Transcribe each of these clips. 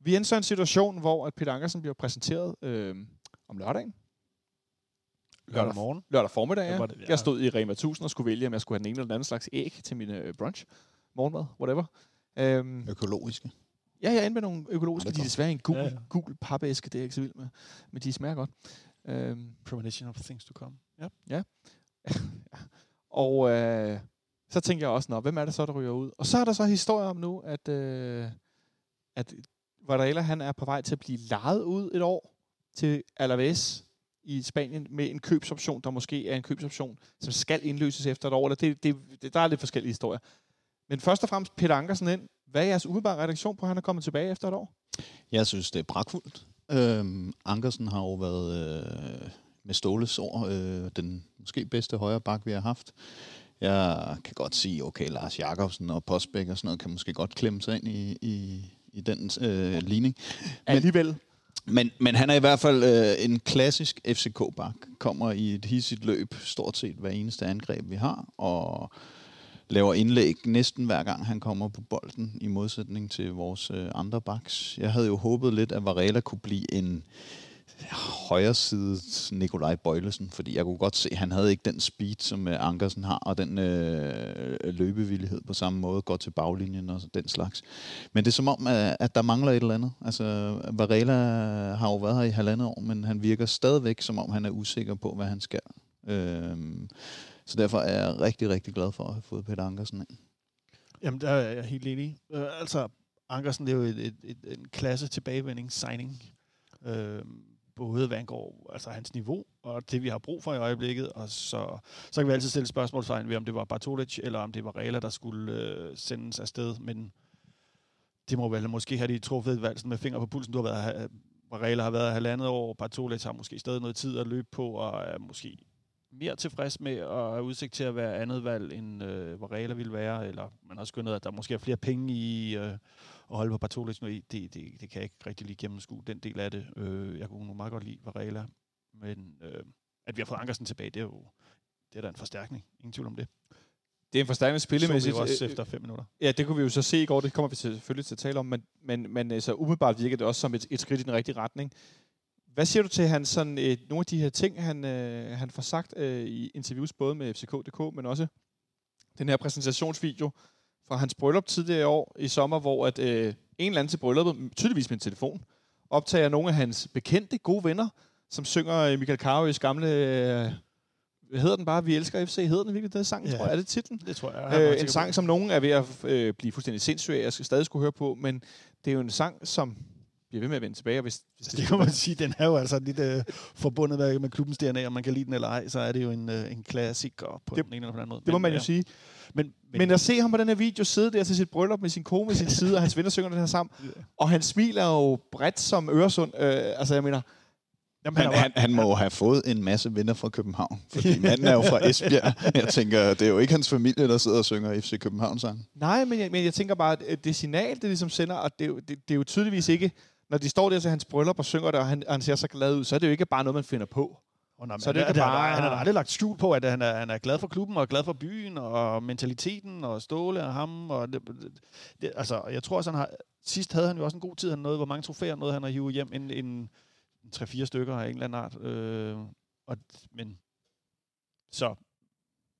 Vi er så en situation, hvor at Peter Ankersen bliver præsenteret øh, om lørdagen. Lørdag morgen. Lørdag formiddag, Ja, ja. var det- ja. Jeg stod i Rema 1000 og skulle vælge, om jeg skulle have den ene eller den anden slags æg til min øh, brunch, morgenmad, whatever. Øhm, Økologiske. ja, jeg endte med nogle økologiske, Ja, det de er desværre en gul, Ja, ja, ja. ja. gul papæske, det er jeg ikke så vild med, men de smager godt. Øhm, Premonition of things to come. Ja. Og øh, så tænker jeg også, nå, hvem er det så, der ryger ud? Og så er der så historier om nu, at, øh, at Varela, han er på vej til at blive lejet ud et år til Alaves i Spanien med en købsoption, der måske er en købsoption, som skal indløses efter et år. Eller det, det, det, der er lidt forskellige historier. Men først og fremmest Peter Ankersen ind. Hvad er jeres umiddelbare reaktion på, at han er kommet tilbage efter et år? Jeg synes, det er pragtfuldt. Øhm, Ankersen har jo været øh, med Ståles år øh, den måske bedste højre bak, vi har haft. Jeg kan godt sige, okay, Lars Jakobsen og Postbæk og sådan noget kan måske godt klemme sig ind i, i, i den øh, ligning. Alligevel. Men, men han er i hvert fald øh, en klassisk FCK-bak. Kommer i et hissigt løb stort set hver eneste angreb, vi har, og laver indlæg næsten hver gang, han kommer på bolden, i modsætning til vores øh, andre backs. Jeg havde jo håbet lidt, at Varela kunne blive en højre side Nikolaj Bøjlesen, fordi jeg kunne godt se, at han havde ikke den speed, som øh, Ankersen har, og den øh, løbevillighed på samme måde, går til baglinjen og den slags. Men det er som om, at, at der mangler et eller andet. Altså, Varela har jo været her i halvandet år, men han virker stadigvæk, som om han er usikker på, hvad han skal. Øhm, så derfor er jeg rigtig, rigtig glad for at have fået Peter Ankersen ind. Jamen, der er jeg helt enig. Øh, altså, Ankersen det er jo et, et, et, en klasse tilbagevending signing. Øh, både hvad angår altså hans niveau, og det vi har brug for i øjeblikket, og så, så kan vi altid stille spørgsmålstegn ved, om det var Bartolic, eller om det var Rela, der skulle øh, sendes afsted, men det må vel måske have de truffet et valg med finger på pulsen. Du har været, øh, Varela har været halvandet år, Bartolic har måske stadig noget tid at løbe på, og er måske mere tilfreds med at have udsigt til at være andet valg, end øh, Varela ville være, eller man har skyndet, at der måske er flere penge i øh, at holde på Bartolic nu i. Det, det, det kan jeg ikke rigtig lige gennemskue, den del af det. Øh, jeg kunne nu meget godt lide Varela, men øh, at vi har fået Ankersen tilbage, det er jo det er da en forstærkning. Ingen tvivl om det. Det er en forstærkende spillemæssigt. Så vi også Øh, efter fem minutter. Ja, det kunne vi jo så se i går, det kommer vi selvfølgelig til at tale om, men, men, men altså, umiddelbart virker det også som et, et skridt i den rigtige retning. Hvad siger du til han sådan, øh, nogle af de her ting, han, øh, han får sagt øh, i interviews, både med FCK.dk, men også den her præsentationsvideo fra hans bryllup tidligere i år i sommer, hvor at, øh, en eller anden til brylluppet, tydeligvis med en telefon, optager nogle af hans bekendte, gode venner, som synger øh, Michael Carøes gamle... Øh, hvad hedder den bare? Vi elsker FC. Hedder den virkelig den sang, Ja. tror jeg? Er det titlen? Det tror jeg. jeg Øh, en sang, som nogen er ved at øh, blive fuldstændig sindssyg af, jeg skal stadig skulle høre på, men det er jo en sang, som bliver ved med at vende tilbage. og Hvis, hvis Det kan man sige, den er jo altså lidt øh, forbundet med, med klubbens DNA, om man kan lide den eller ej, så er det jo en, øh, en klassiker på Det- den ene eller på den anden måde. det må Men, man jo ja. sige. Men, Men, men at se ham på den her video sidde der til sit bryllup med sin kone ved sin side, og hans venner synger den her sammen, og han smiler jo bredt som Øresund. Øh, altså, jeg mener, Jamen, Han, han, han, må jo have fået en masse venner fra København, fordi manden er jo fra Esbjerg. Jeg tænker, det er jo ikke hans familie, der sidder og synger FC København-sang. nej, men jeg, men jeg tænker bare, at det signal, det ligesom sender, og det, er det, det er jo tydeligvis ikke, når de står der til hans bryllup og synger det, og han, og han ser så glad ud, så er det jo ikke bare noget, man finder på. Oh, nej, Så så er det det, det, bare- Han har aldrig lagt skjul på, at han er, han er glad for klubben, og glad for byen, og mentaliteten, og Ståle og ham. Og det, det, det, altså, jeg tror også, han har... Sidst havde han jo også en god tid. Han nåede, hvor mange trofæer nåede han at hive hjem? En, en, en 3-4 stykker af en eller anden art. Øh, og, men... Så...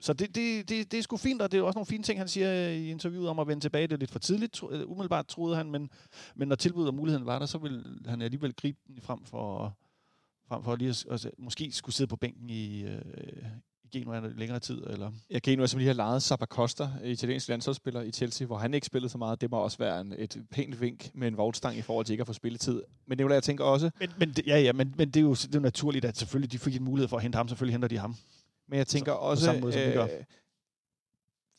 Så det, det, det, det er sgu fint, og det er også nogle fine ting, han siger i interviewet om at vende tilbage. Det er lidt for tidligt, øh, umiddelbart troede han, men, men når tilbuddet og muligheden var der, så ville han alligevel gribe den frem for, frem for lige at, at måske skulle sidde på bænken i, øh, i Genua længere tid. Eller? Jeg kan nu som lige har lejet Zappa Costa, italiensk landsholdsspiller i Chelsea, hvor han ikke spillede så meget. Det må også være en, et pænt vink med en vognstang i forhold til ikke at få spilletid. Men det er jo, jeg tænker også, Men, men, ja, ja, men, men det er jo det er jo naturligt, at selvfølgelig de fik en mulighed for at hente ham. Selvfølgelig henter de ham. men jeg tænker Så- på også, samme måde, som vi gør. øh,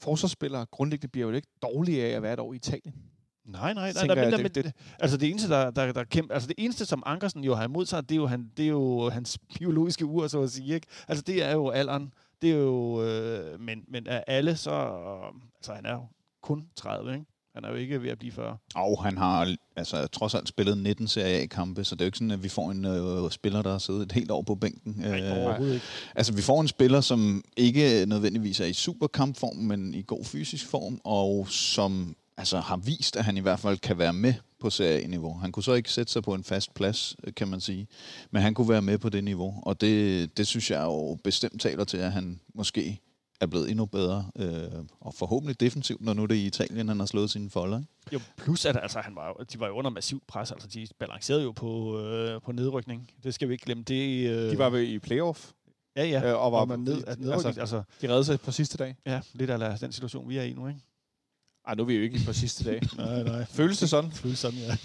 forsvarsspillere grundlæggende bliver jo ikke dårlige af at være et år i Italien. Nej, nej, nej. Tænker nej jeg, det- det, det, altså det eneste, der, der, der kæmpe, altså det eneste, som Ankersen jo har imod sig, det er jo, han, det er jo hans biologiske ur, så at sige. Ikke? Altså det er jo alderen. Det er jo, øh, men, men af alle, så, øh, altså han er jo kun 30, ikke? Han er jo ikke ved at blive 40. Og han har altså, trods alt spillet 19 Serie A-kampe, så det er jo ikke sådan, at vi får en øh, spiller, der har siddet et helt år på bænken. Øh, Overhovedet ikke. Altså, vi får en spiller, som ikke nødvendigvis er i super kampform, men i god fysisk form, og som altså, har vist, at han i hvert fald kan være med på serieniveau. Han kunne så ikke sætte sig på en fast plads, øh, kan man sige. Men han kunne være med på det niveau. Og det, det synes jeg jo bestemt taler til, at han måske er blevet endnu bedre. Øh, og forhåbentlig defensivt, når nu det er i Italien, han har slået sine folder. Ikke? Jo, plus at altså, han var, jo- de var jo under massiv pres. Altså, de balancerede jo på, øh, på nedrykning. Det skal vi ikke glemme. Det, øh, De var ved i playoff, ja, ja. øh, og var og man ned, altså, altså, altså, de reddede sig på sidste dag. ja, lidt af den situation, vi er i nu, ikke? Ej, nu er vi jo ikke på sidste dag. Nej, nej. Føles det sådan? Føles sådan, ja.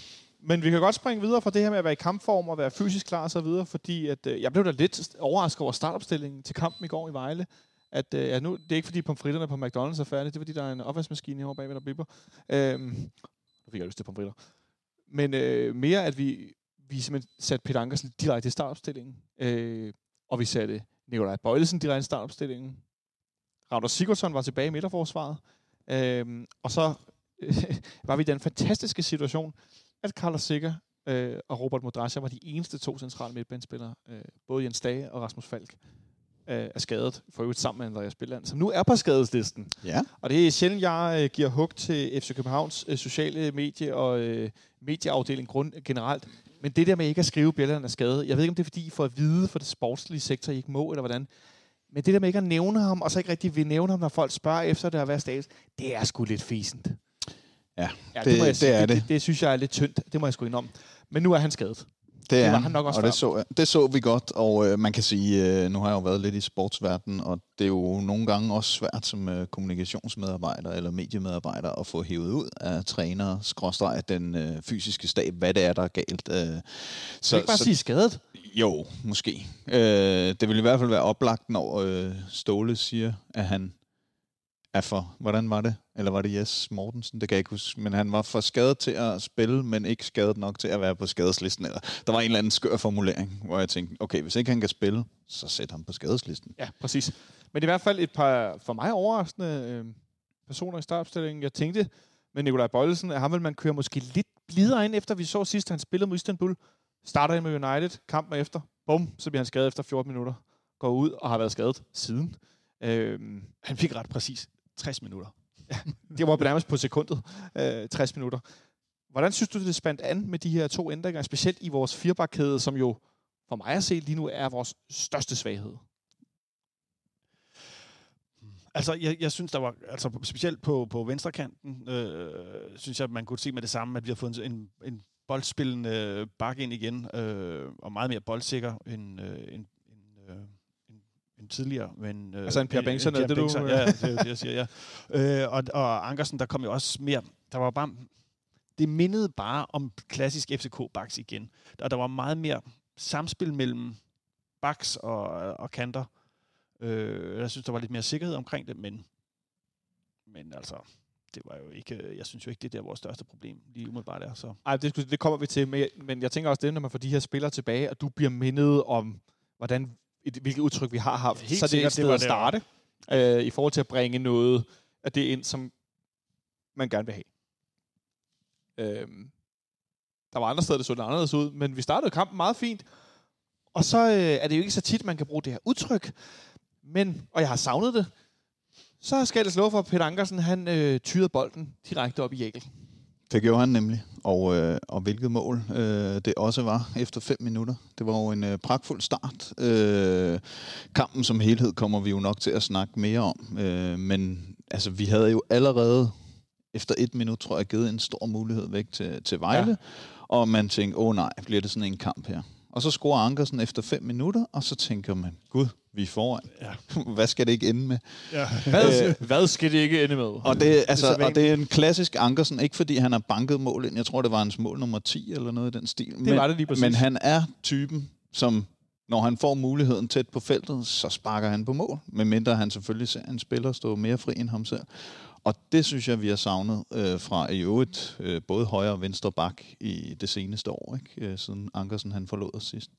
Men vi kan godt springe videre fra det her med at være i kampform og være fysisk klar og så videre, fordi at, øh, jeg blev da lidt overrasket over startopstillingen til kampen i går i Vejle. At, øh, ja, nu, det er ikke fordi pomfritterne på McDonald's er færdige, det er fordi, der er en opvaskemaskine herovre bagved, der bipper. Øhm, nu fik jeg lyst til pomfritter. Men øh, mere, at vi, vi simpelthen satte Peter Ankersen direkte i startopstillingen. Øh, og vi satte Nikolaj Bøjlesen direkte i startopstillingen. Ragnar Sigurdsson var tilbage i midterforsvaret. Øh, og så øh, var vi i den fantastiske situation, at Carlos Sikker øh, og Robert Modrasja var de eneste to centrale midtbanespillere. Øh, både Jens Dage og Rasmus Falk øh, er skadet, for øvrigt sammen med Andreas Billand, som nu er på skadeslisten. Ja. Og det er sjældent, jeg øh, giver hug til FC Københavns øh, sociale medie og øh, medieafdeling grund, generelt. Men det der med ikke at skrive, at Bjelland er skadet, jeg ved ikke, om det er fordi, I får at vide for det sportslige sektor, I ikke må, eller hvordan. Men det der med ikke at nævne ham, og så ikke rigtig vil nævne ham, når folk spørger efter det at være status, det er sgu lidt fisent. Ja, Ja, det- må jeg det sige. er det, det. det. Det synes jeg er lidt tyndt, det må jeg sgu indrømme. Men nu er han skadet. Det er var han, nok også og før. det så, det så vi godt, og øh, man kan sige, øh, nu har jeg jo været lidt i sportsverdenen, og det er jo nogle gange også svært som øh, kommunikationsmedarbejder eller mediemedarbejder at få hævet ud af trænere, skråstreg den øh, fysiske stab, hvad det er, der er galt. Øh, Så, ikke bare sige skadet. Jo, måske. Øh, det vil i hvert fald være oplagt, når øh, Ståle siger, at han er for... Hvordan var det? Eller var det Jes Mortensen? Det kan jeg ikke huske. Men han var for skadet til at spille, men ikke skadet nok til at være på skadeslisten. Eller, der var en eller anden skør formulering, hvor jeg tænkte, okay, hvis ikke han kan spille, så sæt ham på skadeslisten. Ja, præcis. Men i hvert fald et par for mig overraskende øh, personer i startopstillingen. Jeg tænkte med Nikolaj Bøjlesen, at ham vil man køre måske lidt blidere ind, efter vi så sidst, han spillede mod Istanbul. Starter med United, kampen efter. Bum, så bliver han skadet efter 14 minutter. Går ud og har været skadet siden. Øh, Han fik ret præcis 60 minutter. det var nærmest på sekundet. Øh, 60 minutter. Hvordan synes du, det spændt an med de her to ændringer, specielt i vores firebakkæde, som jo for mig at se lige nu er vores største svaghed? Altså, jeg, jeg synes, der var, altså specielt på, på venstrekanten, øh, synes jeg, man kunne se med det samme, at vi har fået en, en boldspillende bak ind igen, øh, og meget mere boldsikker end, øh, end, end, øh, end, end tidligere. Men, øh, Altså en Per Bengtsson, er det, du- Bengtsson, Ja, det er det, jeg siger, ja. Øh, og, og Ankersen, der kom jo også mere, der var bare, det mindede bare om klassisk FCK-baks igen. Og der var meget mere samspil mellem baks og, og kanter. Øh, jeg synes, der var lidt mere sikkerhed omkring det, men, men altså, det var jo ikke, jeg synes jo ikke, det er der vores største problem lige umiddelbart er. Så. Ej, det, det kommer vi til, men jeg, men jeg tænker også det, når man får de her spillere tilbage, og du bliver mindet om, hvordan, et, hvilket udtryk vi har haft. Helt så det er et sted at starte, øh, i forhold til at bringe noget af det ind, som man gerne vil have. Øhm, der var andre steder, det så lidt anderledes ud, men vi startede kampen meget fint, og så øh, er det jo ikke så tit, man kan bruge det her udtryk, men, og jeg har savnet det, så skal jeg slå for, at Peter Ankersen, han øh, tyrede bolden direkte op i Jækel. Det gjorde han nemlig. Og, øh, og hvilket mål øh, det også var efter fem minutter. Det var jo en øh, pragtfuld start. Øh, kampen som helhed kommer vi jo nok til at snakke mere om. Øh, men altså, vi havde jo allerede efter et minut, tror jeg, givet en stor mulighed væk til, til Vejle. Ja. Og man tænkte, åh nej, bliver det sådan en kamp her? Og så scorer Ankersen efter fem minutter, og så tænker man, gud, vi er foran. Ja. Hvad skal det ikke ende med? Ja. Hvad, øh, hvad skal det ikke ende med? Og det, altså, sædvanligt. og det er en klassisk Ankersen, ikke fordi han har banket mål ind. Jeg tror, det var hans mål nummer 10 eller noget i den stil. men, var det lige præcis. Men han er typen, som når han får muligheden tæt på feltet, så sparker han på mål. Medmindre han selvfølgelig ser en spiller stå mere fri end ham selv. Og det synes jeg, vi har savnet øh, fra i øvrigt øh, både højre og venstre bak i det seneste år, ikke? Øh, siden Ankersen han forlod os sidst.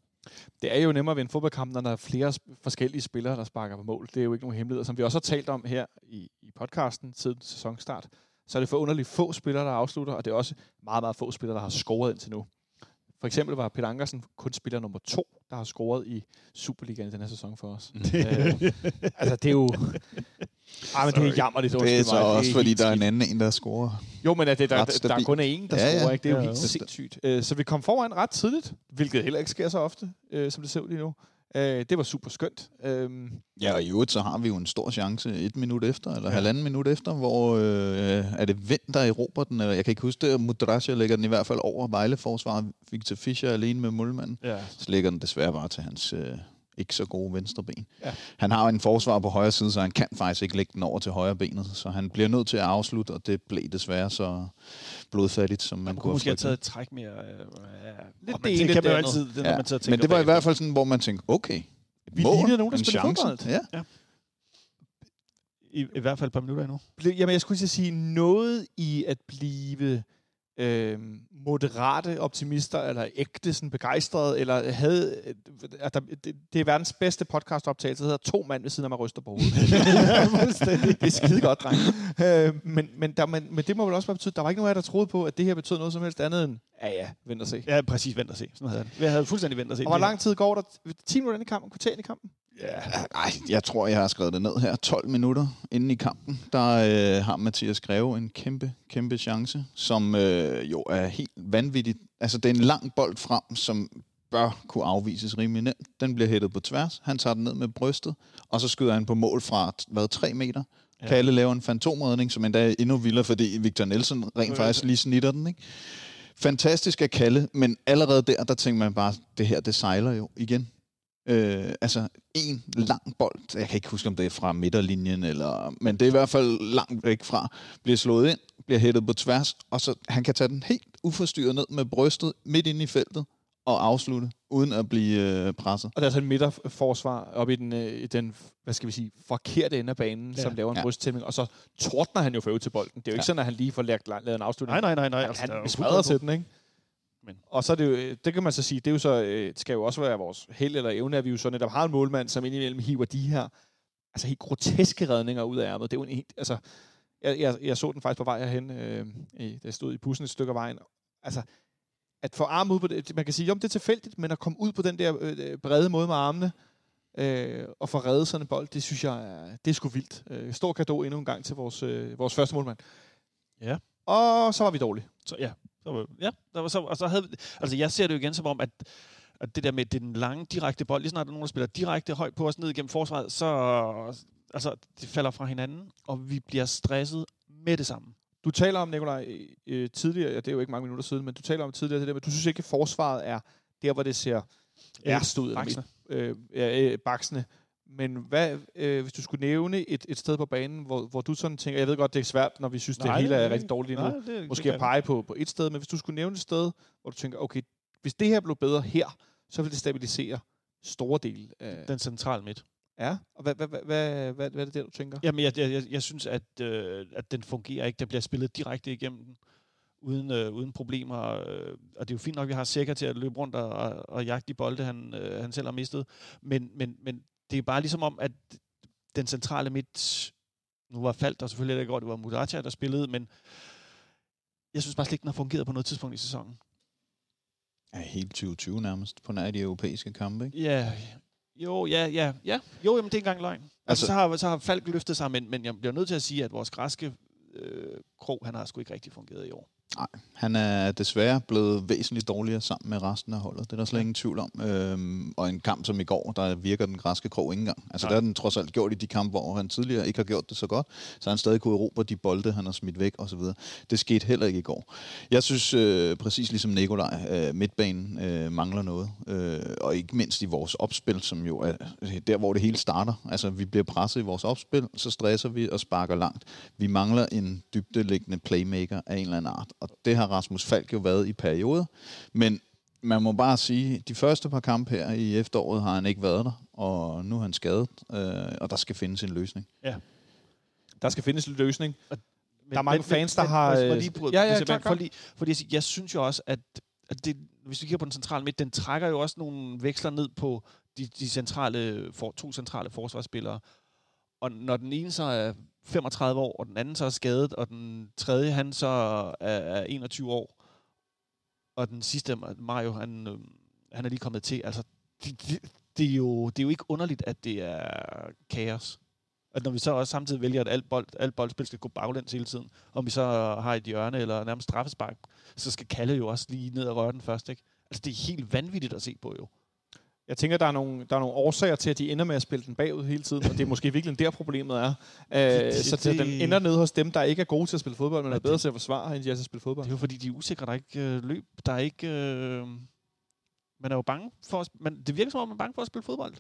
Det er jo nemmere ved en fodboldkamp, når der er flere forskellige spillere, der sparker på mål. Det er jo ikke nogen hemmelighed. Som vi også har talt om her i, i podcasten siden sæsonstart, så er det for underligt få spillere, der afslutter, og det er også meget, meget få spillere, der har scoret indtil nu. For eksempel var Peter Ankersen kun spiller nummer to, der har scoret i Superligaen i den her sæson for os. øh, altså, det er jo... Ej, men det er jammerligt. Det er undskyld så mig. også, fordi der er en anden en, der scorer. Jo, men at det, der, der, der kun er en, der Ja, scorer, ikke? det er jo helt jo. sindssygt. Øh, Så vi kom foran ret tidligt, hvilket heller ikke sker så ofte, øh, som det ser ud lige nu. Øh, Det var super skønt. Øhm, Ja, og i øvrigt, så har vi jo en stor chance et minut efter, eller ja. halvanden minut efter, hvor øh, er det Vind, der erobrer den, eller jeg kan ikke huske det, Mudrasja lægger den i hvert fald over Vejle-forsvaret. Victor Fischer alene med målmanden. Ja. Så lægger den desværre bare til hans øh, ikke så gode venstre ben. Ja. Han har jo en forsvar på højre side, så han kan faktisk ikke lægge den over til højre benet, så han bliver nødt til at afslutte, og det blev desværre så blodfattigt, som man, Man kunne kunne måske have taget et træk mere. Øh, ja. Lidt det men ene, det kan man jo altid, det, når Ja. man så tænker Men det var i hvert fald sådan, hvor man tænkte, okay, Vi mål, lignede nogen, der chance. fodbold. Ja. I, I hvert fald et par minutter endnu. jamen, jeg skulle lige sige, noget i at blive øh, moderate optimister, eller ægte sådan begejstrede, eller havde, øh, at der, det, det er verdens bedste podcastoptagelse, der hedder to mand ved siden af mig ryster på hovedet. det er skide godt, dreng. Øh, men, men, der, men, men det må vel også bare betyde, der var ikke nogen af jer, der troede på, at det her betød noget som helst andet end, ja ja, vent og se. Ja, præcis. Vent og se. Sådan havde jeg det. Jeg havde fuldstændig vent og se. Og hvor lang tid går der? 10 minutter ind i kampen? Kvarter ind i kampen? Ja. Ej, jeg tror, jeg har skrevet det ned her. 12 minutter inden i kampen, der øh, har Mathias Greve en kæmpe, kæmpe chance, som øh, jo er helt vanvittigt. Altså, det er en lang bold frem, som bør kunne afvises rimelig nemt. Den bliver hættet på tværs. Han tager den ned med brystet, og så skyder han på mål fra, hvad, 3 meter. Ja. Kalle laver en fantomredning, som endda er endnu vildere, fordi Victor Nielsen rent faktisk lige snitter den, ikke? Fantastisk af Kalle, men allerede der, der tænker man bare, det her, det sejler jo igen. Øh, altså en lang bold, jeg kan ikke huske, om det er fra midterlinjen, eller, men det er i hvert fald langt væk fra, bliver slået ind, bliver hættet på tværs, og så han kan tage den helt uforstyrret ned med brystet midt inde i feltet, og afslutte, uden at blive øh, presset. Og der er så en midterforsvar op i den, øh, i den, hvad skal vi sige, forkerte ende af banen, ja. Som laver en Ja. brysttæmning, og så tordner han jo for til bolden. Det er jo ikke Ja. sådan, at han lige får lagt, lavet en afslutning. Nej, nej, nej, nej. Han, Altså, han er smadrer til den, ikke? Men- Og så er det jo, øh, det kan man så sige, det er jo så, øh, det skal jo også være vores held eller evne, at vi jo så netop har en målmand, som indimellem hiver de her, altså helt groteske redninger ud af ærmet. Det er jo en helt, altså, jeg, jeg, jeg så den faktisk på vej herhen, øh, i, da jeg stod i bussen et stykke af vejen. Altså, at få armen ud på det, man kan sige, jo, det er tilfældigt, men at komme ud på den der øh, brede måde med armene, øh, og få reddet sådan en bold, det synes jeg, er, det er sgu vildt. Øh, stor gave endnu en gang til vores, øh, vores første målmand. Ja. Og så var vi dårlige. Så, ja, så, var- ja der var så, og så havde, altså jeg ser det jo igen som om, at, at det der med den lange, direkte bold, lige snart der er nogen, der spiller direkte højt på os ned igennem forsvaret, så altså, det falder fra hinanden, og vi bliver stresset med det samme. Du taler om, Nikolaj, øh, tidligere, ja, det er jo ikke mange minutter siden, men du taler om tidligere det der med, du synes ikke, at forsvaret er der, hvor det ser værst ud. baksene. Øh, øh, baksene. Men hvad, øh, hvis du skulle nævne et, et sted på banen, hvor, hvor du sådan tænker, jeg ved godt, det er svært, når vi synes, det Nej, hele det er er rigtig dårligt nu, Nej, det, måske det at pege på, på et sted, men hvis du skulle nævne et sted, hvor du tænker, okay, hvis det her blev bedre her, så vil det stabilisere store dele af... Den centrale midt. Ja, og hvad, hvad, hvad, hvad, hvad, hvad er det der, du tænker? Jamen, jeg, jeg, jeg, jeg synes, at, øh, at den fungerer ikke. Der bliver spillet direkte igennem den, uden, øh, uden problemer. Øh, og det er jo fint nok, at vi har Sækker til at løbe rundt og, og, og jagte de bolde, han, øh, han selv har mistet. Men, men, men det er bare ligesom om, at den centrale midt... Nu var Falk der selvfølgelig ikke godt, det var Mudacha, der spillede, men jeg synes bare slet ikke, den har fungeret på noget tidspunkt i sæsonen. Ja, helt 2020 nærmest, på nær de europæiske kampe, ikke? Ja, jo, ja, ja, ja. Jo, jamen, det er ikke engang løgn. Altså, Altså- så, har, så har Falk løftet sig, men, men jeg bliver nødt til at sige, at vores græske øh, krog, han har sgu ikke rigtig fungeret i år. Han er desværre blevet væsentligt dårligere sammen med resten af holdet. Det er der slet ingen tvivl om. Øhm, og en kamp som i går, der virker den græske krog ikke engang. Altså Nej. der har den trods alt gjort i de kampe, hvor han tidligere ikke har gjort det så godt. Så han stadig kunne erobre de bolde, han har smidt væk osv. Det skete heller ikke i går. Jeg synes øh, præcis ligesom Nikolaj, øh, midtbanen øh, mangler noget. Øh, og ikke mindst i vores opspil, som jo er der, hvor det hele starter. Altså vi bliver presset i vores opspil, så stresser vi og sparker langt. Vi mangler en dybdeliggende playmaker af en eller anden art. Og det har Rasmus Falk jo været i perioder. Men man må bare sige, de første par kampe her i efteråret har han ikke været der, og nu er han skadet, øh, og der skal findes en løsning. Der skal findes en løsning. Men, Der er mange fans, der har, må jeg øh, lige bryde- ja, ja, klar, klar. Fordi, fordi jeg, jeg synes jo også, at, at det, hvis vi kigger på den centrale midt, den trækker jo også nogle veksler ned på de, de centrale, for, to centrale forsvarsspillere. Og når den ene så er 35 år, og den anden så er skadet, og den tredje, han så er, er 21 år, og den sidste, Mario, han, øh, han er lige kommet til. Altså, det, det, det, er jo, det er jo ikke underligt, at det er kaos. At når vi så også samtidig vælger, at alt, bold, alt boldspil skal gå baglæns hele tiden, om vi så har et hjørne eller nærmest straffespark, så skal Kalle jo også lige ned og røre den først, ikke? Altså, det er helt vanvittigt at se på, jo. Jeg tænker, der er, nogle, der er nogle årsager til, at de ender med at spille den bagud hele tiden, og det er måske virkelig der problemet er. Øh, det- så det, den ender nede hos dem, der ikke er gode til at spille fodbold, men er bedre det- til at forsvare, end de er til at spille fodbold. Det er jo fordi, de er usikre. Der er ikke øh, løb. Der er ikke... Øh, man er jo bange for at, man, Det virker som om, man er bange for at spille fodbold.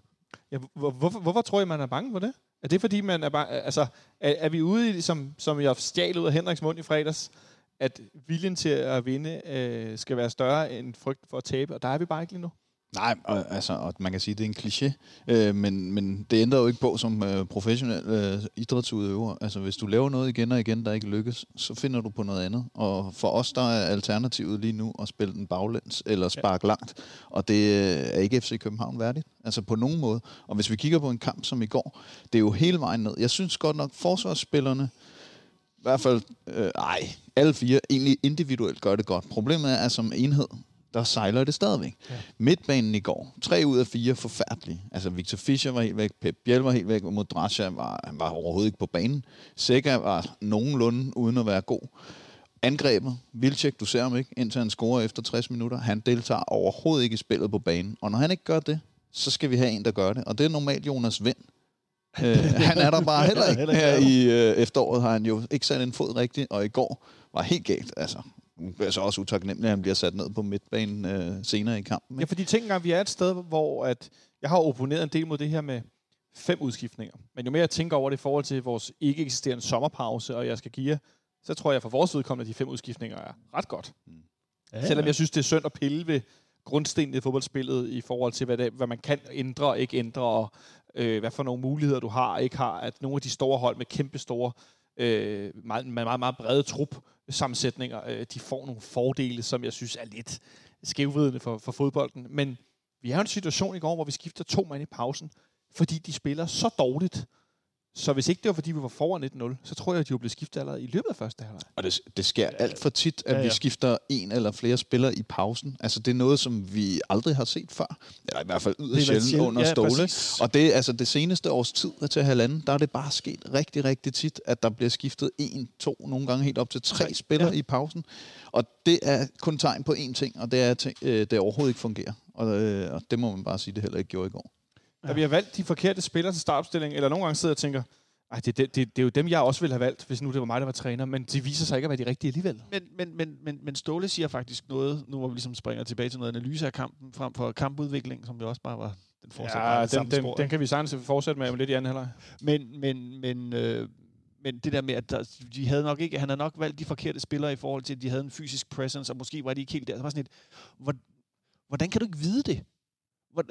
Ja, hvor, hvorfor, hvorfor tror jeg, man er bange for det? Er det fordi, man er bange... Altså, er, er vi ude i, som, som jeg stjal ud af Henriks mund i fredags, at viljen til at vinde øh, skal være større end frygten for at tabe, og der er vi bare ikke lige nu. Nej, og, altså, og man kan sige, at det er en kliché, øh, men, men det ændrer jo ikke på som øh, professionel øh, idrætsudøver. Altså, hvis du laver noget igen og igen, der ikke lykkes, så finder du på noget andet. Og for os, der er alternativet lige nu at spille den baglæns eller sparke ja. langt. Og det øh, er ikke FC København værdigt. Altså på nogen måde. Og hvis vi kigger på en kamp som i går, det er jo hele vejen ned. Jeg synes godt nok, forsvarsspillerne, i hvert fald, øh, ej, alle fire egentlig individuelt gør det godt. Problemet er, at som enhed, der sejler det stadigvæk. Ja. Midtbanen i går, tre ud af fire forfærdelige. Altså Victor Fischer var helt væk, Pep Biel var helt væk, og Modrasja var, han var overhovedet ikke på banen. Sækker var nogenlunde uden at være god. Angrebet, Vilcek, du ser ham ikke, indtil han scorer efter 60 minutter. Han deltager overhovedet ikke i spillet på banen. Og når han ikke gør det, så skal vi have en, der gør det. Og det er normalt Jonas Vind. øh, han er der bare heller ikke. Her i øh, efteråret har han jo ikke sat en fod rigtigt, og i går var helt galt. Altså, det er så også utaknemmelig, at han bliver sat ned på midtbanen øh, senere i kampen. Ja, Ikke? fordi tænk engang, vi er et sted, hvor at jeg har opponeret en del mod det her med fem udskiftninger. Men jo mere jeg tænker over det i forhold til vores ikke eksisterende sommerpause, og jeg skal give, så tror jeg for vores vedkommende, at de fem udskiftninger er ret godt. Ja, Selvom jeg synes, det er synd at pille ved grundstenen i fodboldspillet i forhold til, hvad, det, hvad man kan ændre og ikke ændre, og øh, hvad for nogle muligheder du har og ikke har. At nogle af de store hold med kæmpe store, øh, meget, meget, meget brede trup sammensætninger, øh, de får nogle fordele, som jeg synes er lidt skævvidende for, for fodbolden. Men vi har en situation i går, hvor vi skifter to mand i pausen, fordi de spiller så dårligt. Så hvis ikke det var, fordi vi var foran 1-0, så tror jeg, at de var blevet skiftet allerede i løbet af første halvleg. Og det, det sker alt for tit, at Ja, ja, vi skifter en eller flere spillere i pausen. Altså, det er noget, som vi aldrig har set før. Eller i hvert fald yderst er sjældent sjældent, under ja, Ståle. præcis. Og det, altså, det seneste års tid til halvanden, der er det bare sket rigtig, rigtig tit, at der bliver skiftet en, to, nogle gange helt op til tre spillere Ja. ja. i pausen. Og det er kun tegn på én ting, og det er, at øh, det overhovedet ikke fungerer. Og, øh, og det må man bare sige, det heller ikke gjorde i går. Vi har valgt de forkerte spillere til startopstilling, eller nogle gange sidder jeg og tænker, ej, det, det, det, det er jo dem, jeg også ville have valgt, hvis nu det var mig, der var træner, men de viser sig ikke at være de rigtige alligevel. Men, men, men, men, men Ståle siger faktisk noget, nu hvor vi ligesom springer tilbage til noget analyse af kampen, frem for kampudvikling, som jo også bare var den fortsætter Ja, den, den, den kan vi sagtens fortsætte med om lidt i anden halvleg. Men, men, men, øh, men det der med, at der, de havde nok ikke, han havde nok valgt de forkerte spillere i forhold til, at de havde en fysisk presence, og måske var de ikke helt der. Så var sådan et, hvor, hvordan kan du ikke vide det?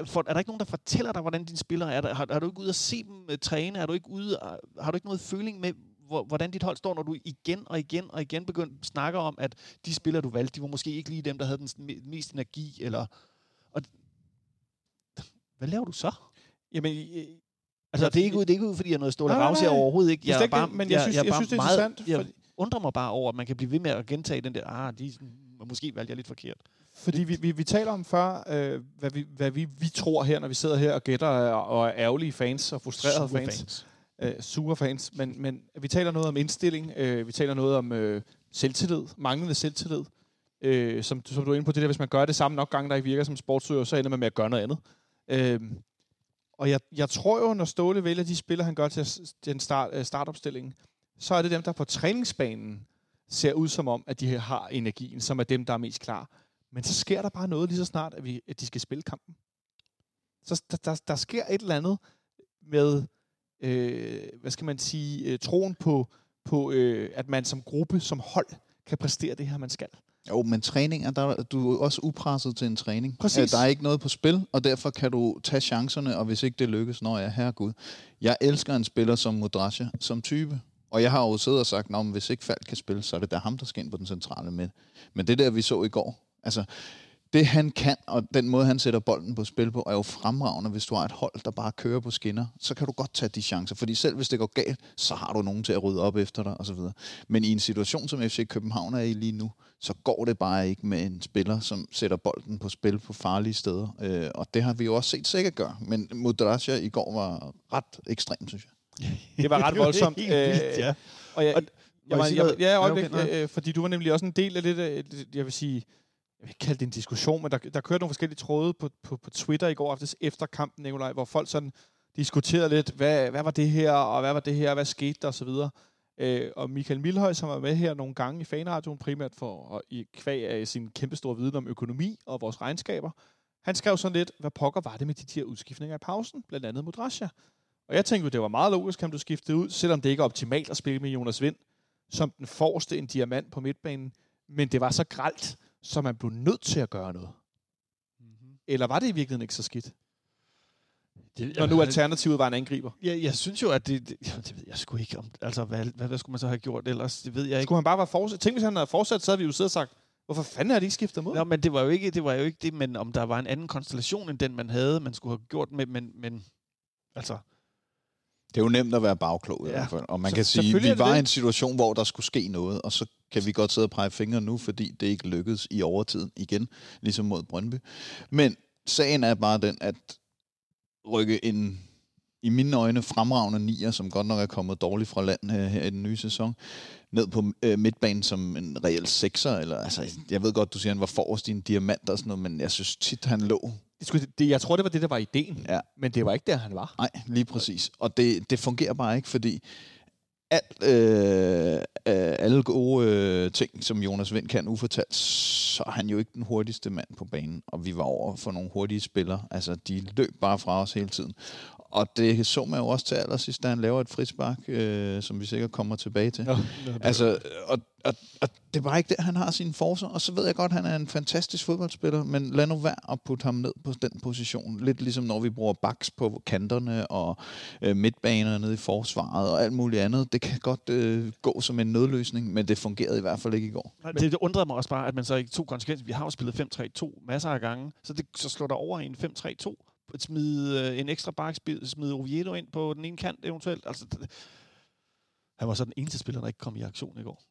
For, er der ikke nogen, der fortæller dig, hvordan dine spillere er? Der, har, har du ikke ude at se dem uh, træne? Er du ikke ude, har du ikke noget føling med, hvor, hvordan dit hold står, når du igen og igen og igen begynder snakker om, at de spillere, du valgte, de var måske ikke lige dem, der havde den me- mest energi, eller... Og, hvad laver du så? Jamen, øh, Altså, det er ikke ud, det er ikke ud fordi jeg er noget stål og nej. overhovedet ikke. Jeg er bare, men jeg synes- jeg bare synes, det er meget, interessant, Jeg undrer mig bare over, at man kan blive ved med at gentage den der, ah, de, måske valgte jeg lidt forkert. Fordi vi, vi, vi taler om før, øh, hvad, vi, hvad vi, vi tror her, når vi sidder her og gætter og, og er ærgerlige fans og frustrerede Super fans. fans. øh, sure fans, men, men vi taler noget om indstilling, øh, vi taler noget om øh, selvtillid, manglende selvtillid, øh, som, som du er inde på, det der, hvis man gør det samme nok gange, der ikke virker som sportsøger, så ender man med at gøre noget andet. Øh, og jeg, jeg tror jo, når Ståle vælger de spillere, han gør til, s- til en start, øh, startopstilling, så er det dem, der på træningsbanen ser ud som om, at de har energien, som er dem, der er mest klar. Men så sker der bare noget lige så snart, at, vi, at de skal spille kampen. Så der, der, der sker et eller andet med, øh, hvad skal man sige, øh, troen på, på øh, at man som gruppe, som hold, kan præstere det her, man skal. Jo, men træninger, der, du er også upresset til en træning. Præcis. Øh, Der er ikke noget på spil, og derfor kan du tage chancerne, og hvis ikke det lykkes, når jeg er herregud. Jeg elsker en spiller som Modrasja, som type. Og jeg har jo siddet og sagt, at hvis ikke Falk kan spille, så er det da ham, der skal ind på den centrale med. Men det der, vi så i går, altså det han kan, og den måde, han sætter bolden på spil på, er jo fremragende. Hvis du har et hold, der bare kører på skinner, så kan du godt tage de chancer. Fordi selv hvis det går galt, så har du nogen til at rydde op efter dig, osv. Men i en situation, som FC København er i lige nu, så går det bare ikke med en spiller, som sætter bolden på spil på farlige steder. Øh, og det har vi jo også set sikkert gøre. Men Modrasja i går var ret ekstrem, synes jeg. Det var ret voldsomt. Vildt, Øh, ja. Og jeg, Og- jeg, jeg sige jeg, ja, Ja, øjeblik, okay, nej. øh, fordi du var nemlig også en del af det, der, jeg vil sige, jeg vil ikke kalde det en diskussion, men der, der kørte nogle forskellige tråde på, på, på Twitter i går aftes efter kampen, Nikolaj, hvor folk sådan diskuterede lidt, hvad, hvad var det her, og hvad var det her, hvad skete der, og så videre. Øh, og Michael Milhøj, som var med her nogle gange i fanradioen, primært for at i kvæg af sin kæmpestore viden om økonomi og vores regnskaber, han skrev sådan lidt, hvad pokker var det med de her udskiftninger i pausen, blandt andet mod Russia. Og jeg tænkte jo, det var meget logisk, at du skiftede ud, selvom det ikke er optimalt at spille med Jonas Vind, som den forreste en diamant på midtbanen. Men det var så gralt, så man blev nødt til at gøre noget. Mhm. Eller var det i virkeligheden ikke så skidt? Det, Når nu alternativet var en angriber. jeg, jeg synes jo, at det, det, jamen, det ved jeg sgu ikke om. Altså, hvad, hvad, hvad skulle man så have gjort ellers? Det ved jeg ikke. Skulle han bare være fortsat? Tænk, hvis han havde fortsat, så havde vi jo siddet og sagt, hvorfor fanden har de ikke skiftet mod? Nå, men det var jo ikke det, var jo ikke det men om der var en anden konstellation end den, man havde, man skulle have gjort med, men, men altså, Det er jo nemt at være bagklog i Ja. hvert fald. Og man Så kan sige, vi var i en situation, hvor der skulle ske noget, og så kan vi godt sidde og pege fingre nu, fordi det ikke lykkedes i overtiden igen, ligesom mod Brøndby. Men sagen er bare den, at rykke en i mine øjne fremragende nier, som godt nok er kommet dårligt fra land øh, her i den nye sæson, ned på øh, midtbanen som en reel sekser. Eller, altså, jeg ved godt, du siger, han var forrest i en diamant og sådan noget, men jeg synes tit, han lå Det skulle, det, jeg tror, det var det, der var ideen. Ja. Men det var ikke der, han var. Nej, lige præcis. Og det, det fungerer bare ikke, fordi alt, øh, øh, alle gode øh, ting, som Jonas Vind kan ufortalt, så er han jo ikke den hurtigste mand på banen. Og vi var over for nogle hurtige spillere. Altså, de løb bare fra os hele tiden. Og det så man jo også til allersidst, da han laver et frispark, øh, som vi sikkert kommer tilbage til. Ja. Altså, og, og, og det er bare ikke der, han har sine forser. Og så ved jeg godt, at han er en fantastisk fodboldspiller, men lad nu være at putte ham ned på den position. Lidt ligesom når vi bruger baks på kanterne og øh, midtbaner nede i forsvaret og alt muligt andet. Det kan godt øh, gå som en nødløsning, men det fungerede i hvert fald ikke i går. Nej, det, det undrede mig også bare, at man så ikke tog konsekvenser. Vi har jo spillet 5-3-2 masser af gange, så det så slår der over i en 5-3-2. Smide øh, en ekstra bak, smide Oviedo ind på den ene kant eventuelt. Altså, det, han var så den eneste spiller, der ikke kom i aktion i går.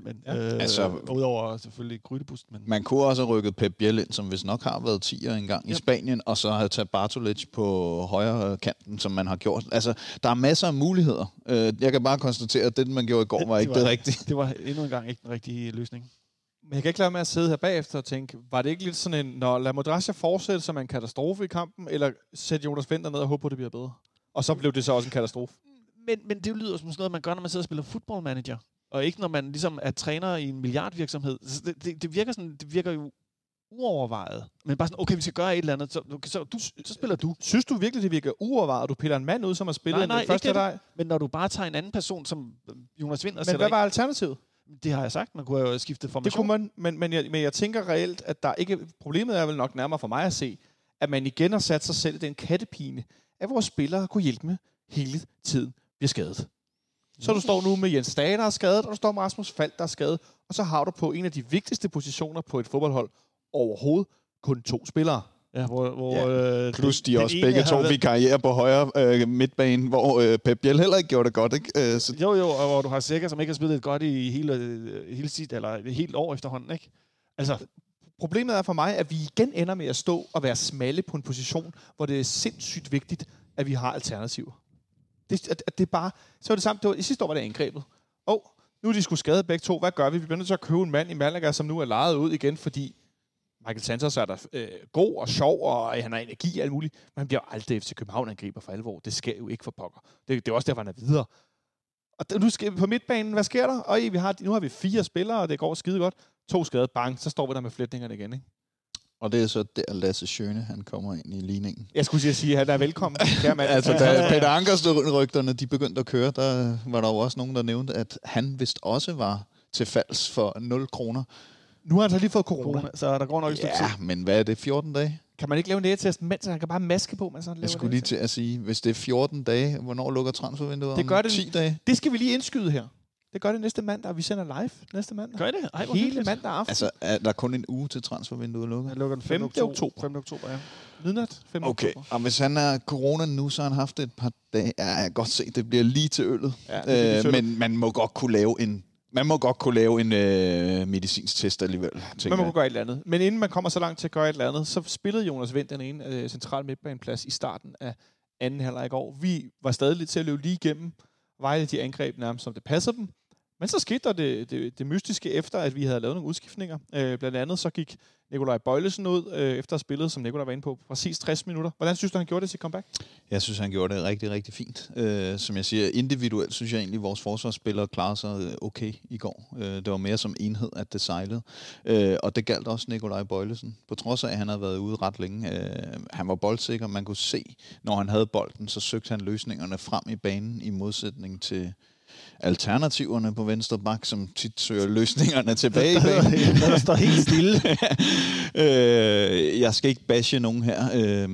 Men, Ja. øh, Altså- udover selvfølgelig Grydebust, men Man kunne også have rykket Pep Biel ind, som hvis nok har været 10'er engang i Ja. Spanien, og så have taget Bartolic på højre kanten, som man har gjort. Altså, der er masser af muligheder. Øh, Jeg kan bare konstatere, at det, man gjorde i går, var Det ikke var- det rigtige. det var endnu en gang ikke den rigtige løsning. Men jeg kan ikke lade med at sidde her bagefter og tænke, var det ikke lidt sådan en, når La Modrasja fortsætte som en katastrofe i kampen, eller sætte Jonas Vinter ned og håbe på, at det bliver bedre? Og så blev det så også en katastrofe. Men, men det lyder som sådan noget, man gør, når man sidder og spiller football manager. Og ikke når man ligesom er træner i en milliardvirksomhed. Så det, det, det, virker sådan, det virker jo uovervejet. Men bare sådan, okay, vi skal gøre et eller andet, så, okay, så, du, så spiller du. Synes du virkelig, det virker uovervejet, at du piller en mand ud, som har spillet Nej, nej, den første dig? Men når du bare tager en anden person, som Jonas Vind og Men hvad var alternativet? Det har jeg sagt, man kunne have skiftet Det formation. kunne man, men, men, jeg, men jeg tænker reelt, at der ikke... Problemet er vel nok nærmere for mig at se, at man igen har sat sig selv i den kattepine, at vores spillere kunne hjælpe med hele tiden bliver skadet. Så du står nu med Jens Dage, der er skadet, og du står med Rasmus Falk, der er skadet, og så har du på en af de vigtigste positioner på et fodboldhold overhovedet kun to spillere. Ja, hvor, hvor, Ja, øh, Plus de også begge to været- karriere på højre øh, midtbane, hvor øh, Pep Biel heller ikke gjorde det godt. Ikke? Øh, så Jo, jo, og hvor du har Sækker, som ikke har spillet godt i hele, øh, hele sit, eller et helt år efterhånden, ikke? Altså, Problemet er for mig, at vi igen ender med at stå og være smalle på en position, hvor det er sindssygt vigtigt, at vi har alternativer. Det, at, at det er bare, så er det samme, det var, i sidste år var det angrebet. Og nu er de skulle skade begge to. Hvad gør vi? Vi bliver nødt til at købe en mand i Malaga, som nu er lejet ud igen, fordi Michael Santos er der øh, god og sjov, og han har energi og alt muligt. Men han bliver jo aldrig FC København-angriber for alvor. Det sker jo ikke for pokker. Det, det er også derfor, han er videre. Og der- nu skal vi på midtbanen, hvad sker der? Og vi har, nu har vi fire spillere, og det går skide godt. To skade, bang, så står vi der med flætningerne igen. Ikke? Og det er så der Lasse Schøne, han kommer ind i ligningen. Jeg skulle sige, at han er velkommen. Altså, da Peter Ankers rygterne de begyndte at køre, der var der jo også nogen, der nævnte, at han vist også var til falds for 0 kroner. Nu har han så lige fået corona. corona, så der går nok et stykke tid. Ja, men hvad er det, 14 dage? Kan man ikke lave en lægetest, mens han kan bare maske på, mens han laver Jeg skulle lige til at sige, hvis det er 14 dage, hvornår lukker transfervinduet? Det om gør det- 10 dage? Det skal vi lige indskyde her. Det gør det næste mandag, og vi sender live næste mandag. Gør I det? Ej, Hele hyggeligt. mandag aften. Altså, er der kun en uge til transfervinduet lukker? Jeg lukker den 5. 5. oktober. oktober. 5. oktober, ja. midnat 5. Okay, oktober. og hvis han er corona nu, så har han haft et par dage. Ja, jeg kan godt se, det bliver lige til øllet. Ja, lige til øh, øllet. men man må godt kunne lave en man må godt kunne lave en øh, medicinsk test alligevel, Man tænker må jeg. kunne gøre et eller andet. Men inden man kommer så langt til at gøre et eller andet, så spillede Jonas Vind den ene øh, central midtbaneplads i starten af anden halvleg i går. Vi var stadig lidt til at løbe lige igennem Vejle de angreb nærmest, som det passer dem. Men så skete der det, det, det mystiske efter, at vi havde lavet nogle udskiftninger. Øh, blandt andet så gik Nikolaj Bøjlesen ud øh, efter at spillet, som Nikolaj var inde på, præcis 60 minutter. Hvordan synes du, han gjorde det til comeback? Jeg synes, han gjorde det rigtig, rigtig fint. Øh, som jeg siger, individuelt synes jeg egentlig, at vores forsvarsspillere klarede sig øh, okay i går. Øh, det var mere som enhed, at det sejlede. Øh, og det galt også Nikolaj Bøjlesen. På trods af, at han havde været ude ret længe. Øh, han var boldsikker. Man kunne se, når han havde bolden, så søgte han løsningerne frem i banen i modsætning til alternativerne på venstre bak, som tit søger løsningerne tilbage i banen. der står helt stille. øh, jeg skal ikke bashe nogen her, øh,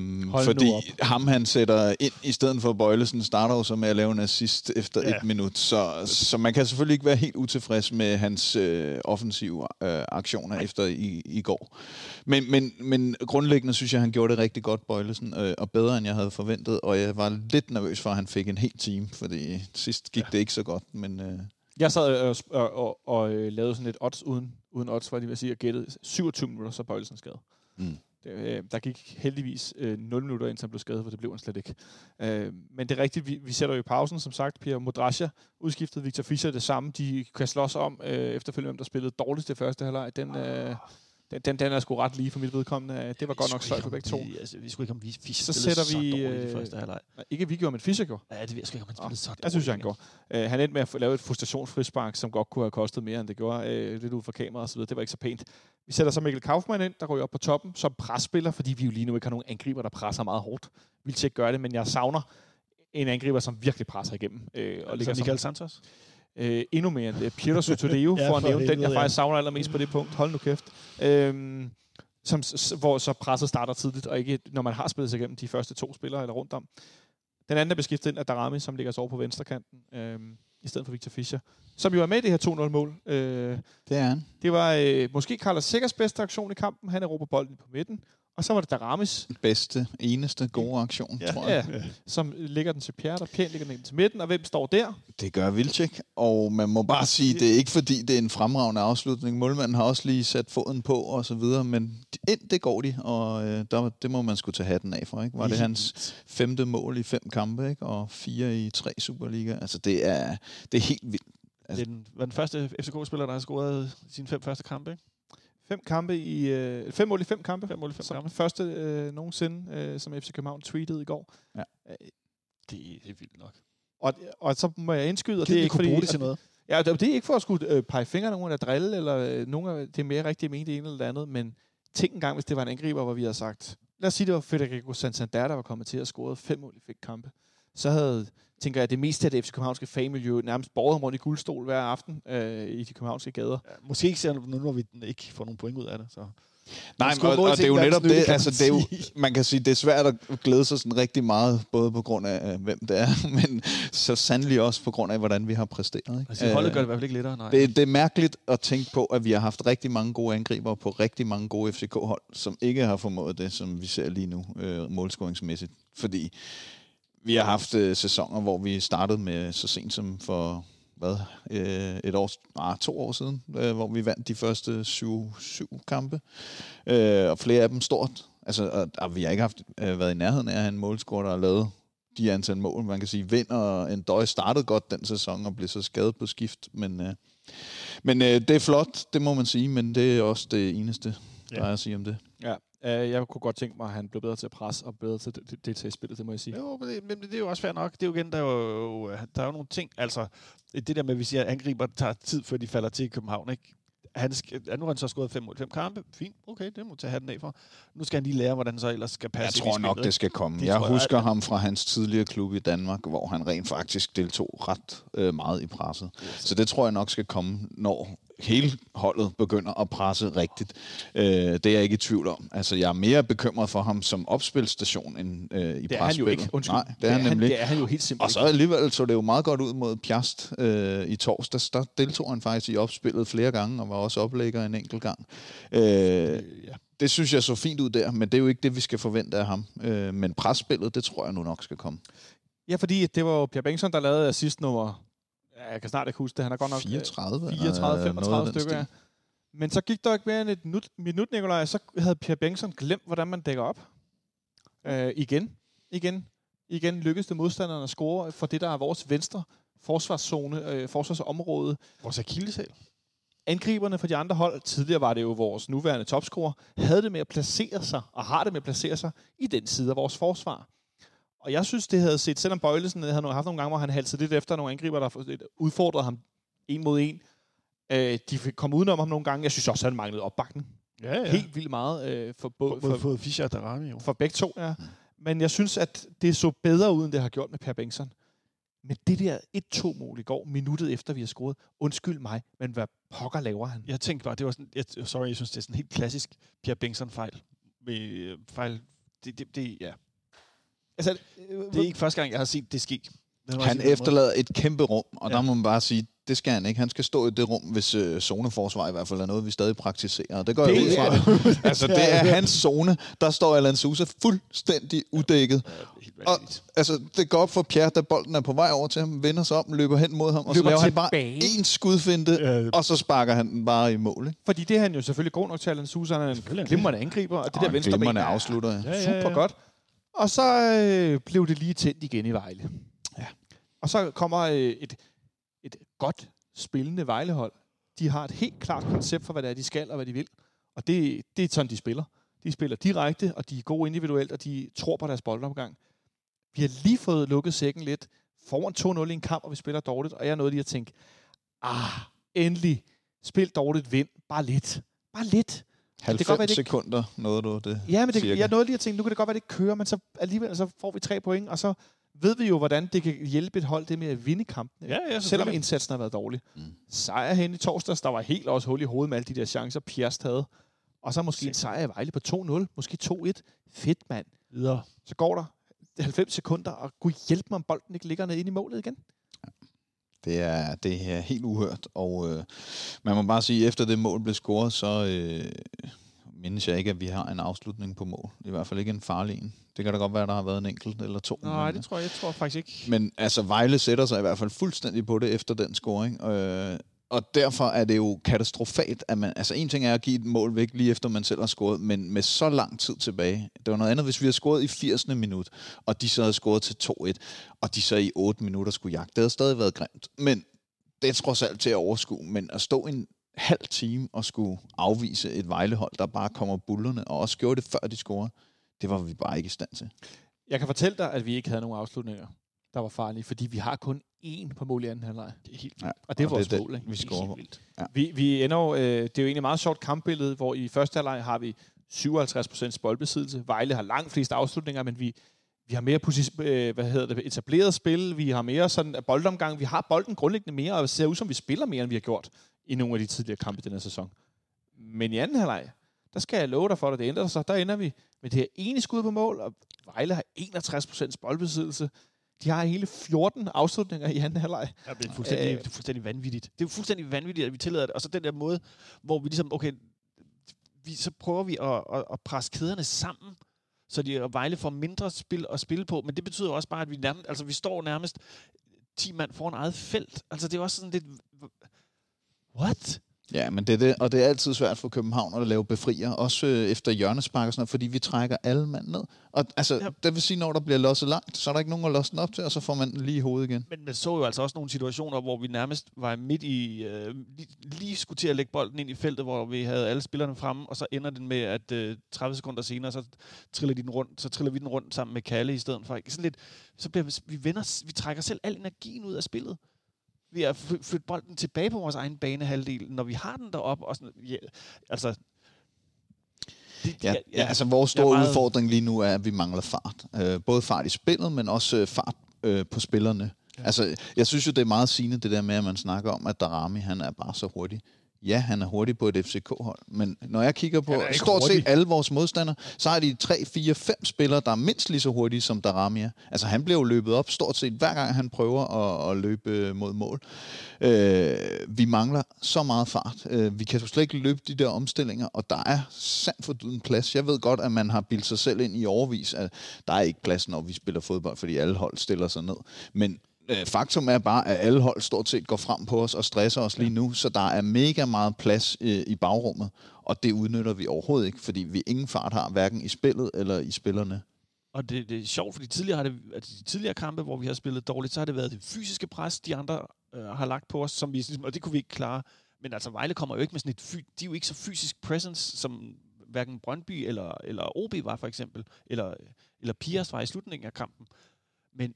fordi ham han sætter ind i stedet for Bøjlesen starter jo så med at lave en assist efter ja. et minut, så, så man kan selvfølgelig ikke være helt utilfreds med hans øh, offensive øh, aktioner Nej. efter i, i går. Men, men, men grundlæggende synes jeg, han gjorde det rigtig godt, Bøjlesen, øh, og bedre end jeg havde forventet, og jeg var lidt nervøs for, at han fik en hel time, fordi sidst gik ja. det ikke så godt, men... Øh, jeg sad og, og, og, og øh, lavede sådan et odds uden, uden odds, var det vil sige, og gættede 27 minutter, så Bøjlesen skade. Mm. Det, øh, der gik heldigvis øh, 0 minutter, indtil han blev skadet, for det blev han slet ikke. Øh, men det er rigtigt, vi, vi sætter jo i pausen, som sagt, Pierre Modrasja udskiftet, Victor Fischer det samme. De kan slås om øh, efterfølgende, hvem der spillede dårligst det første halvleg. Den, øh, den, den, den er sgu ret lige for mit vedkommende. Det var godt nok svært for begge to. Vi, altså, vi skulle ikke om vi Fischer så sætter vi, så øh, første halvleg. Ikke vi gjorde, men Fischer gjorde. Ja, det ved jeg sgu ikke, om han spillede så dårligt. Jeg synes, han gjorde. Uh, han endte med at lave et frustrationsfrispark, som godt kunne have kostet mere, end det gjorde. Uh, lidt ud fra kameraet og så videre. Det var ikke så pænt. Vi sætter så Mikkel Kaufmann ind, der går op på toppen som presspiller, fordi vi jo lige nu ikke har nogen angriber, der presser meget hårdt. Vi vil ikke gøre det, men jeg savner en angriber, som virkelig presser igennem. Øh, og ligger Michael Santos? Øh, endnu mere end det. Piero Sotodeo, ja, for at nævne den, jeg faktisk savner allermest på det punkt. Hold nu kæft. Øhm, som, hvor så presset starter tidligt, og ikke når man har spillet sig igennem de første to spillere eller rundt om. Den anden er beskiftet ind af Darami, som ligger så over på venstre kanten, øh, i stedet for Victor Fischer, som jo er med i det her 2-0-mål. Øh, det er han. Det var øh, måske Carlos Sikkers bedste aktion i kampen. Han råber bolden på midten, og så var det Daramis. Bedste, eneste gode aktion, ja, tror jeg. Ja, som ligger den til Pierre, der pænt ligger den til midten. Og hvem står der? Det gør Vilcek, og man må bare sige, det er ikke fordi, det er en fremragende afslutning. Målmanden har også lige sat foden på og så videre, men ind, det går de, og øh, der, det må man skulle tage hatten af for. Ikke? Var det hans femte mål i fem kampe, ikke? og fire i tre Superliga? Altså, det er, det er helt vildt. Altså, det er den, var den første FCK-spiller, der har scoret sine fem første kampe, ikke? Fem kampe i øh, fem mål i fem kampe. Fem mål i fem kampe. Første øh, nogensinde, øh, som FC København tweetede i går. Ja. Øh, det, det er vildt nok. Og, og så må jeg indskyde, og det er ikke fordi... bruge det til noget. Ja, det er ikke for at skulle øh, pege fingre nogen eller drille, eller øh, nogen af det er mere rigtigt mente det ene eller det andet, men tænk en gang, hvis det var en angriber, hvor vi havde sagt, lad os sige, det var Federico Santander, der var kommet til at score fem mål i fem kampe. Så havde tænker jeg, det meste af det FC Københavnske fanmiljø nærmest borget rundt i guldstol hver aften øh, i de københavnske gader. Ja, måske ikke nu, når vi ikke får nogen point ud af det. Så. Nej, men, og, og det er jo netop det, altså det er jo, man kan sige, det er svært at glæde sig sådan rigtig meget, både på grund af, øh, hvem det er, men så sandelig også på grund af, hvordan vi har præsteret. Ikke? Altså, holdet gør det i hvert fald ikke lettere, nej. Det, det er mærkeligt at tænke på, at vi har haft rigtig mange gode angriber på rigtig mange gode FCK-hold, som ikke har formået det, som vi ser lige nu, øh, målscoringsmæssigt. Fordi vi har haft øh, sæsoner, hvor vi startede med så sent som for hvad, øh, et år, ah, to år siden, øh, hvor vi vandt de første syv, syv kampe. Øh, og flere af dem stort. Altså, og, og vi har ikke haft øh, været i nærheden af at have en målscorer, der har lavet de antal mål. Man kan sige, Vind og en døj startede godt den sæson og blev så skadet på skift. Men, øh, men øh, det er flot, det må man sige, men det er også det eneste, der ja. er at sige om det. Uh, jeg kunne godt tænke mig, at han blev bedre til at presse og bedre til at deltage i spillet, det må jeg sige. Jo, men det, men det er jo også fair nok. Det er jo igen, der er jo, der er jo nogle ting, altså det der med, at vi siger, at angriber tager tid, før de falder til i København, ikke? Han skal, nu har han så skåret fem mål, fem kampe. Fint, okay, det må tage hatten af for. Nu skal han lige lære, hvordan han så ellers skal passe Jeg tror nok, det skal komme. Det jeg husker jeg, ham fra hans tidligere klub i Danmark, hvor han rent faktisk deltog ret øh, meget i presset. Yes. Så det tror jeg nok skal komme, når hele holdet begynder at presse rigtigt. Øh, det er jeg ikke i tvivl om. Altså, jeg er mere bekymret for ham som opspilstation end øh, i Det er han jo ikke. Undskyld. Nej, det, det er, han nemlig. Det er han jo helt simpelthen Og så alligevel så det jo meget godt ud mod Piast øh, i torsdags. Der deltog han faktisk i opspillet flere gange, og var også oplægger en enkelt gang. Øh, ja. Det synes jeg så fint ud der, men det er jo ikke det, vi skal forvente af ham. Øh, men presspillet, det tror jeg nu nok skal komme. Ja, fordi det var jo Pierre Bengtsson, der lavede assist nummer Ja, jeg kan snart ikke huske det. Han er godt nok 34, 34 35 stykker, ja. Men så gik der ikke mere end et minut, minut Nikolaj, så havde Pierre Bengtsson glemt, hvordan man dækker op. Øh, igen. Igen. Igen lykkedes det modstanderne at score for det, der er vores venstre forsvarszone, øh, forsvarsområde. Vores akilleshæl. Angriberne for de andre hold, tidligere var det jo vores nuværende topscorer, havde det med at placere sig, og har det med at placere sig, i den side af vores forsvar. Og jeg synes, det havde set, selvom Bøjlesen havde haft nogle gange, hvor han halsede lidt efter nogle angriber, der udfordrede ham en mod en. Øh, de fik komme udenom ham nogle gange. Jeg synes også, han manglede opbakning. Ja, ja. Helt vildt meget øh, for, Både for, for Fischer og Darami, jo. for begge to. Ja. Men jeg synes, at det så bedre ud, end det har gjort med Per Bengtsson. Men det der 1-2-mål i går, minuttet efter vi har scoret, undskyld mig, men hvad pokker laver han? Jeg tænkte bare, det var sådan, jeg, sorry, jeg synes, det er sådan en helt klassisk Pierre Bengtsson-fejl. Med, øh, fejl, det, det, det, ja. Altså, det er ikke første gang, jeg har set det ske. Det jeg Han efterlader et kæmpe rum, og Ja. der må man bare sige, det skal han ikke. Han skal stå i det rum, hvis øh, zoneforsvar i hvert fald er noget, vi stadig praktiserer. Og det går jeg Det ud fra. er altså, det er hans zone. Der står Alan Sousa fuldstændig uddækket. Ja, det Og, altså, det går op for Pierre, da bolden er på vej over til ham, vender sig om, løber hen mod ham, og så Løber laver han tilbage. bare en skudfinte, Ja. og så sparker han den bare i mål. Ikke? Fordi det er han jo selvfølgelig god nok til, Alan Sousa. Han er en glimrende angriber, og det der venstre ben er afslutter. Ja. Ja, ja, super godt. Og så øh, blev det lige tændt igen i Vejle. Ja. Og så kommer øh, et, et godt spillende Vejlehold. De har et helt klart koncept for, hvad det er, de skal og hvad de vil. Og det, det er sådan, de spiller. De spiller direkte, og de er gode individuelt, og de tror på deres boldomgang. Vi har lige fået lukket sækken lidt foran 2-0 i en kamp, og vi spiller dårligt, og jeg er nået lige at tænke, ah, endelig, spil dårligt, vind, bare lidt. Bare lidt. 90 godt være, det ikke- sekunder nåede du det. Ja, men det, cirka. jeg nåede lige at tænke, nu kan det godt være, det kører, men så alligevel så får vi tre point, og så ved vi jo, hvordan det kan hjælpe et hold det med at vinde kampen. Ja, ja, Selvom indsatsen har været dårlig. Mm. Sejr hen i torsdags, der var helt også hul i hovedet med alle de der chancer, Pjerst havde. Og så måske en sejr i Vejle på 2-0, måske 2-1. Fedt, mand. Videre. Så går der 90 sekunder, og gud hjælp mig, om bolden ikke ligger nede inde i målet igen. Det er, det er helt uhørt, og øh, man må bare sige, at efter det mål blev scoret, så øh, mindes jeg ikke, at vi har en afslutning på mål. I hvert fald ikke en farlig en. Det kan da godt være, at der har været en enkelt eller to. Nej, men, det tror jeg, jeg tror faktisk ikke. Men altså, Vejle sætter sig i hvert fald fuldstændig på det efter den scoring. Øh, og derfor er det jo katastrofalt, at man... Altså, en ting er at give et mål væk lige efter man selv har scoret, men med så lang tid tilbage. Det var noget andet, hvis vi havde scoret i 80. minut, og de så havde scoret til 2-1, og de så i 8 minutter skulle jagte. Det havde stadig været grimt. Men det er trods alt til at overskue. Men at stå en halv time og skulle afvise et Vejlehold, der bare kommer bullerne, og også gjorde det før de scorede, det var vi bare ikke i stand til. Jeg kan fortælle dig, at vi ikke havde nogen afslutninger, der var farlige, fordi vi har kun én på mål i anden halvleg. Det er helt Ja, Og det er vores det, mål, ikke? vi scorer på. vildt. Vi, vi ender jo, øh, det er jo egentlig et meget sjovt kampbillede, hvor i første halvleg har vi 57% boldbesiddelse. Vejle har langt flest afslutninger, men vi, vi har mere posi- øh, hvad hedder det, etableret spil. Vi har mere sådan boldomgang. Vi har bolden grundlæggende mere, og det ser ud som, vi spiller mere, end vi har gjort i nogle af de tidligere kampe i den her sæson. Men i anden halvleg, der skal jeg love dig for, at det ændrer sig. Der ender vi med det her ene skud på mål, og Vejle har 61% boldbesiddelse. De har hele 14 afslutninger i anden halvleg. Ja, det er fuldstændig, Øh. det er fuldstændig vanvittigt. Det er fuldstændig vanvittigt, at vi tillader det. Og så den der måde, hvor vi ligesom, okay, vi, så prøver vi at, at, at presse kæderne sammen, så de og Vejle får mindre spil at spille på. Men det betyder også bare, at vi, nærmest, altså, vi står nærmest 10 mand foran eget felt. Altså, det er også sådan lidt... What? Ja, men det er det, og det er altid svært for København at lave befrier, også øh, efter hjørnespark og sådan noget, fordi vi trækker alle mand ned. Og altså, Ja. det vil sige, når der bliver losset langt, så er der ikke nogen at losse den op til, og så får man den lige i hovedet igen. Men man så jo altså også nogle situationer, hvor vi nærmest var midt i... Øh, lige, lige skulle til at lægge bolden ind i feltet, hvor vi havde alle spillerne fremme, og så ender den med, at øh, 30 sekunder senere, så triller, de den rundt, så triller vi den rundt sammen med Kalle i stedet for. Sådan lidt, så bliver vi, vi, vender, vi trækker selv al energien ud af spillet. Vi har fly- flyttet bolden tilbage på vores egen banehalvdel, når vi har den deroppe. Og sådan, ja, altså, det, Ja, ja, altså vores store meget- udfordring lige nu er, at vi mangler fart. Øh, både fart i spillet, men også øh, fart øh, på spillerne. Ja. Altså, jeg synes jo, det er meget sigende, det der med, at man snakker om, at Darami, han er bare så hurtig. Ja, han er hurtig på et FCK-hold, men når jeg kigger på er stort hurtig. set alle vores modstandere, så har de 3, 4, 5 spillere, der er mindst lige så hurtige som Darami er. Altså, han bliver jo løbet op stort set hver gang, han prøver at, at løbe mod mål. Øh, vi mangler så meget fart. Øh, vi kan jo slet ikke løbe de der omstillinger, og der er sandt for en plads. Jeg ved godt, at man har bildt sig selv ind i overvis, at der er ikke plads, når vi spiller fodbold, fordi alle hold stiller sig ned. Men øh, faktum er bare, at alle hold stort set går frem på os og stresser os lige nu, så der er mega meget plads øh, i bagrummet, og det udnytter vi overhovedet ikke, fordi vi ingen fart har, hverken i spillet eller i spillerne. Og det, det er sjovt, fordi tidligere har det, altså de tidligere kampe, hvor vi har spillet dårligt, så har det været det fysiske pres, de andre øh, har lagt på os, som vi, ligesom, og det kunne vi ikke klare. Men altså, Vejle kommer jo ikke med sådan et... Fy, de er jo ikke så fysisk presence, som hverken Brøndby eller, eller OB var for eksempel, eller, eller Pias var i slutningen af kampen. Men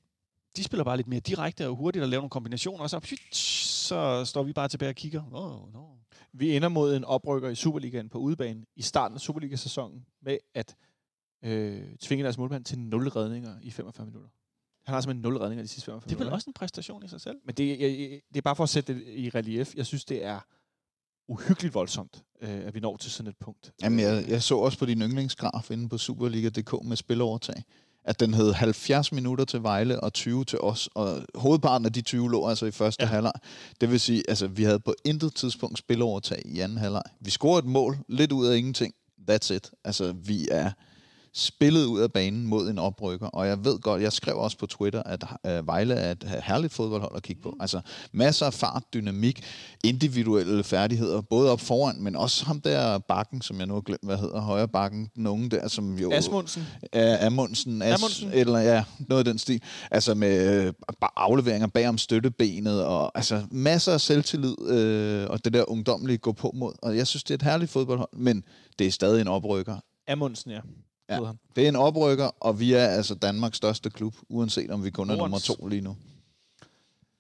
de spiller bare lidt mere direkte og hurtigt og laver nogle kombinationer, og så, så står vi bare tilbage og kigger. Oh, no. Vi ender mod en oprykker i Superligaen på udebane i starten af Superliga-sæsonen med at øh, tvinge deres målmand til 0 redninger i 45 minutter. Han har simpelthen 0 redninger de sidste 45 Det er vel minutter. også en præstation i sig selv. Men det, jeg, jeg- det er bare for at sætte det i relief. Jeg synes, det er uhyggeligt voldsomt, øh, at vi når til sådan et punkt. Jamen, jeg, jeg så også på din yndlingsgraf inde på Superliga.dk med spilovertag, at den hed 70 minutter til Vejle og 20 til os, og hovedparten af de 20 lå altså i første ja. Halvleg. Det vil sige, altså vi havde på intet tidspunkt spilovertag i anden halvleg. Vi scorede et mål, lidt ud af ingenting. That's it. Altså, vi er spillet ud af banen mod en oprykker, og jeg ved godt, jeg skrev også på Twitter, at øh, Vejle er et herligt fodboldhold at kigge på. Altså masser af fart, dynamik, individuelle færdigheder, både op foran, men også ham der bakken, som jeg nu har glemt, hvad hedder, højre bakken, den unge der, som jo... Asmundsen, Ja, Amundsen, As, Amundsen. eller ja, noget af den stil. Altså med øh, afleveringer bag om støttebenet, og altså masser af selvtillid, øh, og det der ungdomlige gå på mod. Og jeg synes, det er et herligt fodboldhold, men det er stadig en oprykker. Amundsen, ja. Ja. han. Det er en oprykker, og vi er altså Danmarks største klub, uanset om vi kun er nummer to lige nu.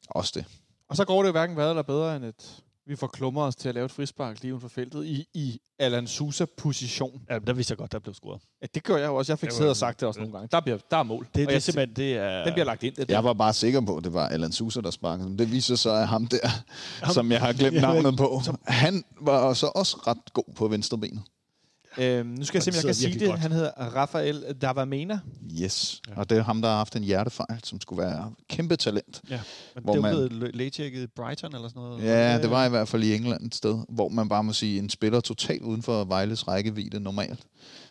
Også det. Og så går det jo hverken værre eller bedre, end at vi får klummer os til at lave et frispark lige uden for feltet i, i Alan Sousa-position. Ja, der vidste jeg godt, der blev scoret. Ja, det gør jeg jo også. Jeg fik siddet og sagt det også nogle gange. Der, bliver, der er mål. Det, og det, jeg, er simpelthen, det er... den bliver lagt ind. Det der. Jeg var bare sikker på, at det var Allan Sousa, der sparkede. Men det viser sig, at ham der, Ham- som jeg har glemt navnet på, han var så også ret god på venstrebenet. Øhm, nu skal jeg se, om jeg kan sige det. godt. Han hedder Rafael Davamena. Yes. Ja. Og det er ham, der har haft en hjertefejl, som skulle være kæmpe talent. Ja, men Hvor det er man- blevet lægetjekket i Brighton eller sådan noget. Ja, det var i hvert fald i England et sted, hvor man bare må sige, en spiller totalt uden for Vejles rækkevidde normalt.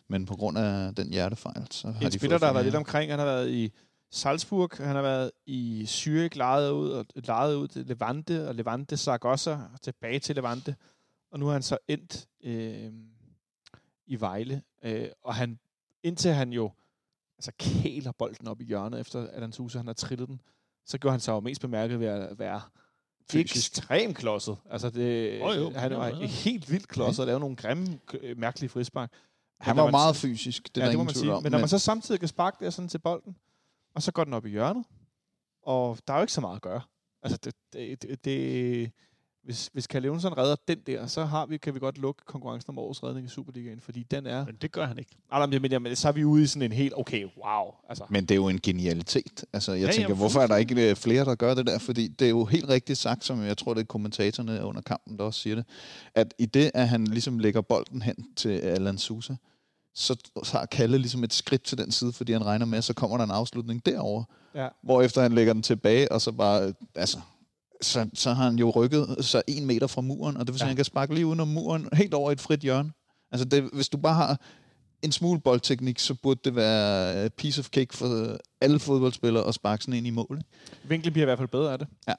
Men på grund af den hjertefejl, så har En de spiller, der har været lidt omkring. Han har været i Salzburg, han har været i Zürich, lejet ud, og lejet ud til Levante, og Levante Zaragoza, og tilbage til Levante. Og nu har han så endt øh, i Vejle. Øh, og han, indtil han jo altså kæler bolden op i hjørnet, efter at han Sousa, han har trillet den, så gjorde han sig jo mest bemærket ved at være Fysisk. ekstremt klodset. Altså det, Jo, jo. han var Ja, ja. helt vildt klodset og lavede nogle grimme, øh, mærkelige frispark. Han Men var man meget fysisk, det er ja, der det må man sige. om. Men når man så samtidig kan sparke der sådan til bolden, og så går den op i hjørnet, og der er jo ikke så meget at gøre. Altså, det, det, det, det hvis, hvis Kalle Jonsson redder den der, så har vi, kan vi godt lukke konkurrencen om årets redning i Superligaen, fordi den er... Men det gør han ikke. Nej, men, men, men så er vi ude i sådan en helt, okay, wow. Altså, Men det er jo en genialitet. Altså, jeg Ja, tænker, hvorfor er der ikke øh, flere, der gør det der? Fordi det er jo helt rigtigt sagt, som jeg tror, det er kommentatorerne under kampen, der også siger det, at i det, at han ligesom lægger bolden hen til Alan Sousa, så tager Kalle ligesom et skridt til den side, fordi han regner med, at så kommer der en afslutning derover, ja. hvorefter han lægger den tilbage, og så bare, altså, så, så har han jo rykket sig en meter fra muren, og det vil sige, Ja. at han kan sparke lige udenom muren, helt over i et frit hjørne. Altså, det, hvis du bare har en smule boldteknik, så burde det være a piece of cake for alle fodboldspillere at sparke sådan ind i mål. ikke? Vinklen bliver i hvert fald bedre af det. Ja.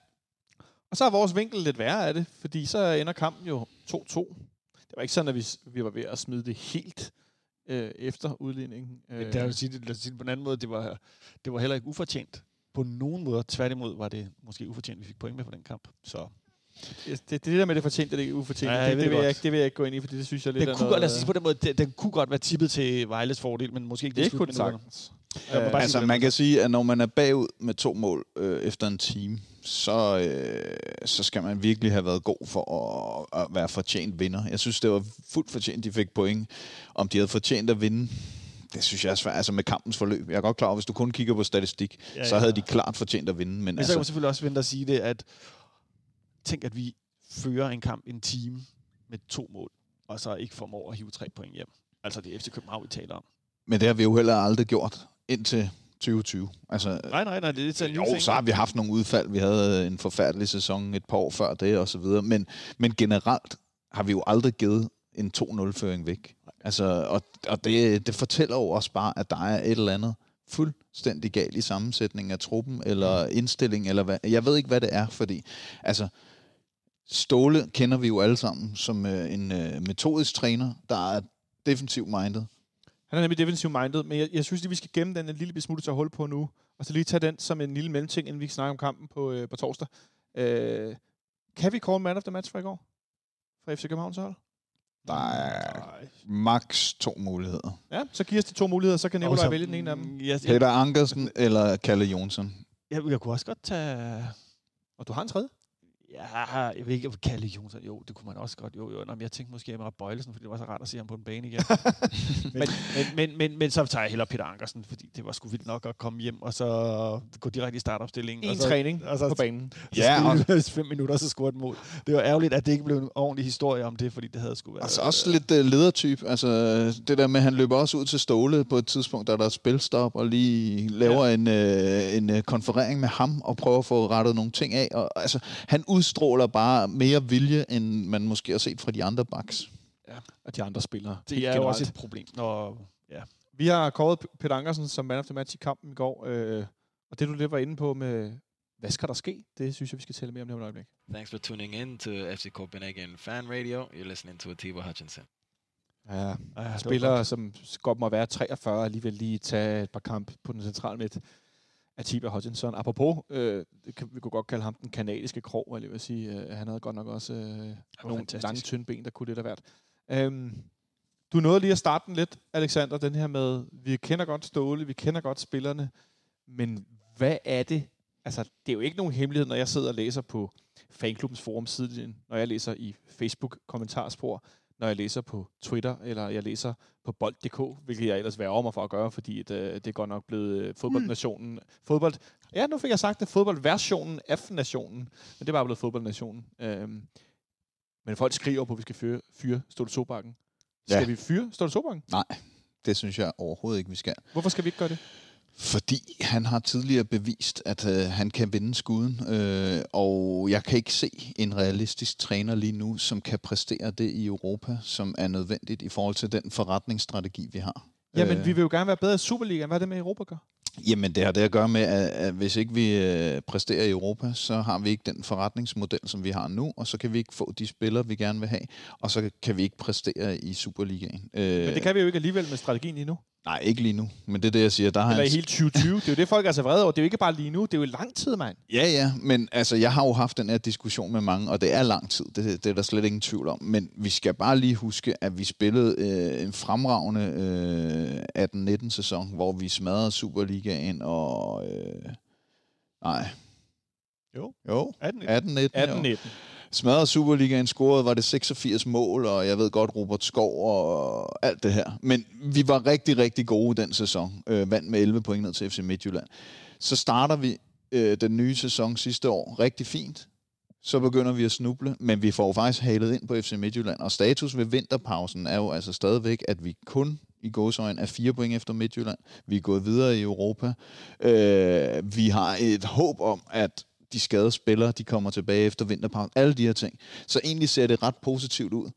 Og så er vores vinkel lidt værre af det, fordi så ender kampen jo 2-2. Det var ikke sådan, at vi, vi var ved at smide det helt øh, efter udligningen. Men Øh, det er jo sige, det, lad os sige det på en anden måde, det var, det var heller ikke ufortjent. På nogen måde. Tværtimod var det måske ufortjent, vi fik point med på den kamp. Så det, det, det der med det fortjent, og det er ufortjent, Ja, det, ved det, det vil jeg, det vil jeg ikke gå ind i, fordi det synes jeg lidt den er kunne, noget, godt, lad os sige på den måde, den, den kunne godt være tippet til Vejles fordel, men måske ikke det i kunne den sagtens. Øh, Altså, man kan sige, at når man er bagud med to mål øh, efter en time, så, øh, så skal man virkelig have været god for at, at være fortjent vinder. Jeg synes, det var fuldt fortjent, de fik point. Om de havde fortjent at vinde, det synes jeg er svært. Altså med kampens forløb. Jeg er godt klar over, hvis du kun kigger på statistik, Ja, ja, så havde de klart fortjent at vinde. Men, Men så kan man altså, selvfølgelig også vente at sige det, at tænk, at vi fører en kamp en time med to mål, og så ikke formår at hive tre point hjem. Altså det er FC København, vi taler om. men det har vi jo heller aldrig gjort indtil 2020. Altså, Nej, nej, nej, det er en ny Jo, ting. så har vi haft nogle udfald. Vi havde en forfærdelig sæson et par år før det, og så videre. Men, men generelt har vi jo aldrig givet en 2-0-føring væk. Altså, og og det, det fortæller jo også bare, at der er et eller andet fuldstændig galt i sammensætningen af truppen, eller indstilling, eller hvad. Jeg ved ikke, hvad det er, fordi altså, Ståle kender vi jo alle sammen som øh, en øh, metodisk træner, der er defensiv minded. Han er nemlig defensive minded, men jeg, jeg synes lige, vi skal gemme den en lille smule til holde på nu, og så lige tage den som en lille mellemting, inden vi kan snakke om kampen på, øh, på torsdag. Øh, kan vi call man of the match fra i går? Fra FC Københavns hold? Der er Nej. maks to muligheder. Ja, så giver os de to muligheder, så kan Nikolaj så- vælge den ene af dem. Jeg, Peter Ankersen eller Kalle Jonsson. jeg, jeg kunne også godt tage... Og du har en tredje? Ja, jeg vil ikke jeg vil kalde Jonsson. Jo, det kunne man også godt. Jo, jo. Nå, men jeg tænkte måske Emre Bøjlesen, fordi det var så rart at se ham på en bane igen. men, men, men, men, men, så tager jeg hellere Peter Ankersen, fordi det var sgu vildt nok at komme hjem og så gå direkte i startopstillingen. En og så, træning og så, på banen. Ja, ja, og- fem minutter, så scorede et mål. Det var ærgerligt, at det ikke blev en ordentlig historie om det, fordi det havde sgu været... Altså også lidt uh, ledertyp. Altså det der med, at han løber også ud til Ståle på et tidspunkt, da der er spilstop, og lige laver ja. en, uh, en uh, konferering med ham, og prøver at få rettet nogle ting af. Og, altså, han udstråler bare mere vilje, end man måske har set fra de andre backs. Og de andre spillere. det er jo generelt. også et problem, når... Ja. Vi har kåret Peter Ankersen som man of the match i kampen i går. Øh, og det, du lidt var inde på med, hvad skal der ske? Det synes jeg, vi skal tale mere om det om et øjeblik. Thanks for tuning in to FC Copenhagen Fan Radio. You're listening to Atiba Hutchinson. Ja, Ja, spillere, som godt må være 43, alligevel lige tage et par kamp på den centrale midt. Atiba Hutchinson. Apropos, øh, vi kunne godt kalde ham den kanadiske krog, eller jeg vil sige. Øh, han havde godt nok også øh, nogle fantastisk. lange, tynde ben, der kunne lidt af hvert. Øhm, du nåede lige at starte den lidt, Alexander, den her med, vi kender godt Ståle, vi kender godt spillerne, men hvad er det? Altså, det er jo ikke nogen hemmelighed, når jeg sidder og læser på fanklubbens forum siden, når jeg læser i Facebook-kommentarspor, når jeg læser på Twitter, eller jeg læser på bold.dk, hvilket jeg ellers værger mig for at gøre, fordi at, øh, det er godt nok blevet øh, fodboldnationen. Fodbold, ja, nu fik jeg sagt det, fodboldversionen af nationen, men det er bare blevet fodboldnationen. Øhm, men folk skriver på, at vi skal fyre, fyre Ståle Sobakken. Skal Ja. vi fyre Ståle Sobakken? Det synes jeg overhovedet ikke, vi skal. Hvorfor skal vi ikke gøre det? Fordi han har tidligere bevist, at øh, han kan vinde skuden, øh, og jeg kan ikke se en realistisk træner lige nu, som kan præstere det i Europa, som er nødvendigt i forhold til den forretningsstrategi, vi har. Jamen, Øh, vi vil jo gerne være bedre i Superligaen. Hvad er det med Europa gør? Jamen, det har det at gøre med, at, at hvis ikke vi øh, præsterer i Europa, så har vi ikke den forretningsmodel, som vi har nu, og så kan vi ikke få de spillere, vi gerne vil have, og så kan vi ikke præstere i Superligaen. Øh, Men det kan vi jo ikke alligevel med strategien lige nu. Nej, ikke lige nu, men det er det, jeg siger. Der har Eller i hele 2020. Det er jo det, folk er så vrede over. Det er jo ikke bare lige nu. Det er jo lang tid, mand. Ja, ja, men altså, jeg har jo haft den her diskussion med mange, og det er lang tid, det, det er der slet ingen tvivl om. Men vi skal bare lige huske, at vi spillede øh, en fremragende øh, 18-19 sæson, hvor vi smadrede Superligaen og... Øh, nej. Jo. Jo, 18. 18-19. 18-19. Smadrede Superligaen, scorede, var det 86 mål, og jeg ved godt, Robert Skov og alt det her. Men vi var rigtig, rigtig gode den sæson. Øh, vandt med 11 point ned til FC Midtjylland. Så starter vi øh, den nye sæson sidste år rigtig fint. Så begynder vi at snuble, men vi får jo faktisk halet ind på FC Midtjylland. Og status ved vinterpausen er jo altså stadigvæk, at vi kun i gåsøjne er fire point efter Midtjylland. Vi er gået videre i Europa. Øh, vi har et håb om, at de skadede spillere, de kommer tilbage efter vinterpausen. Alle de her ting. Så egentlig ser det ret positivt ud.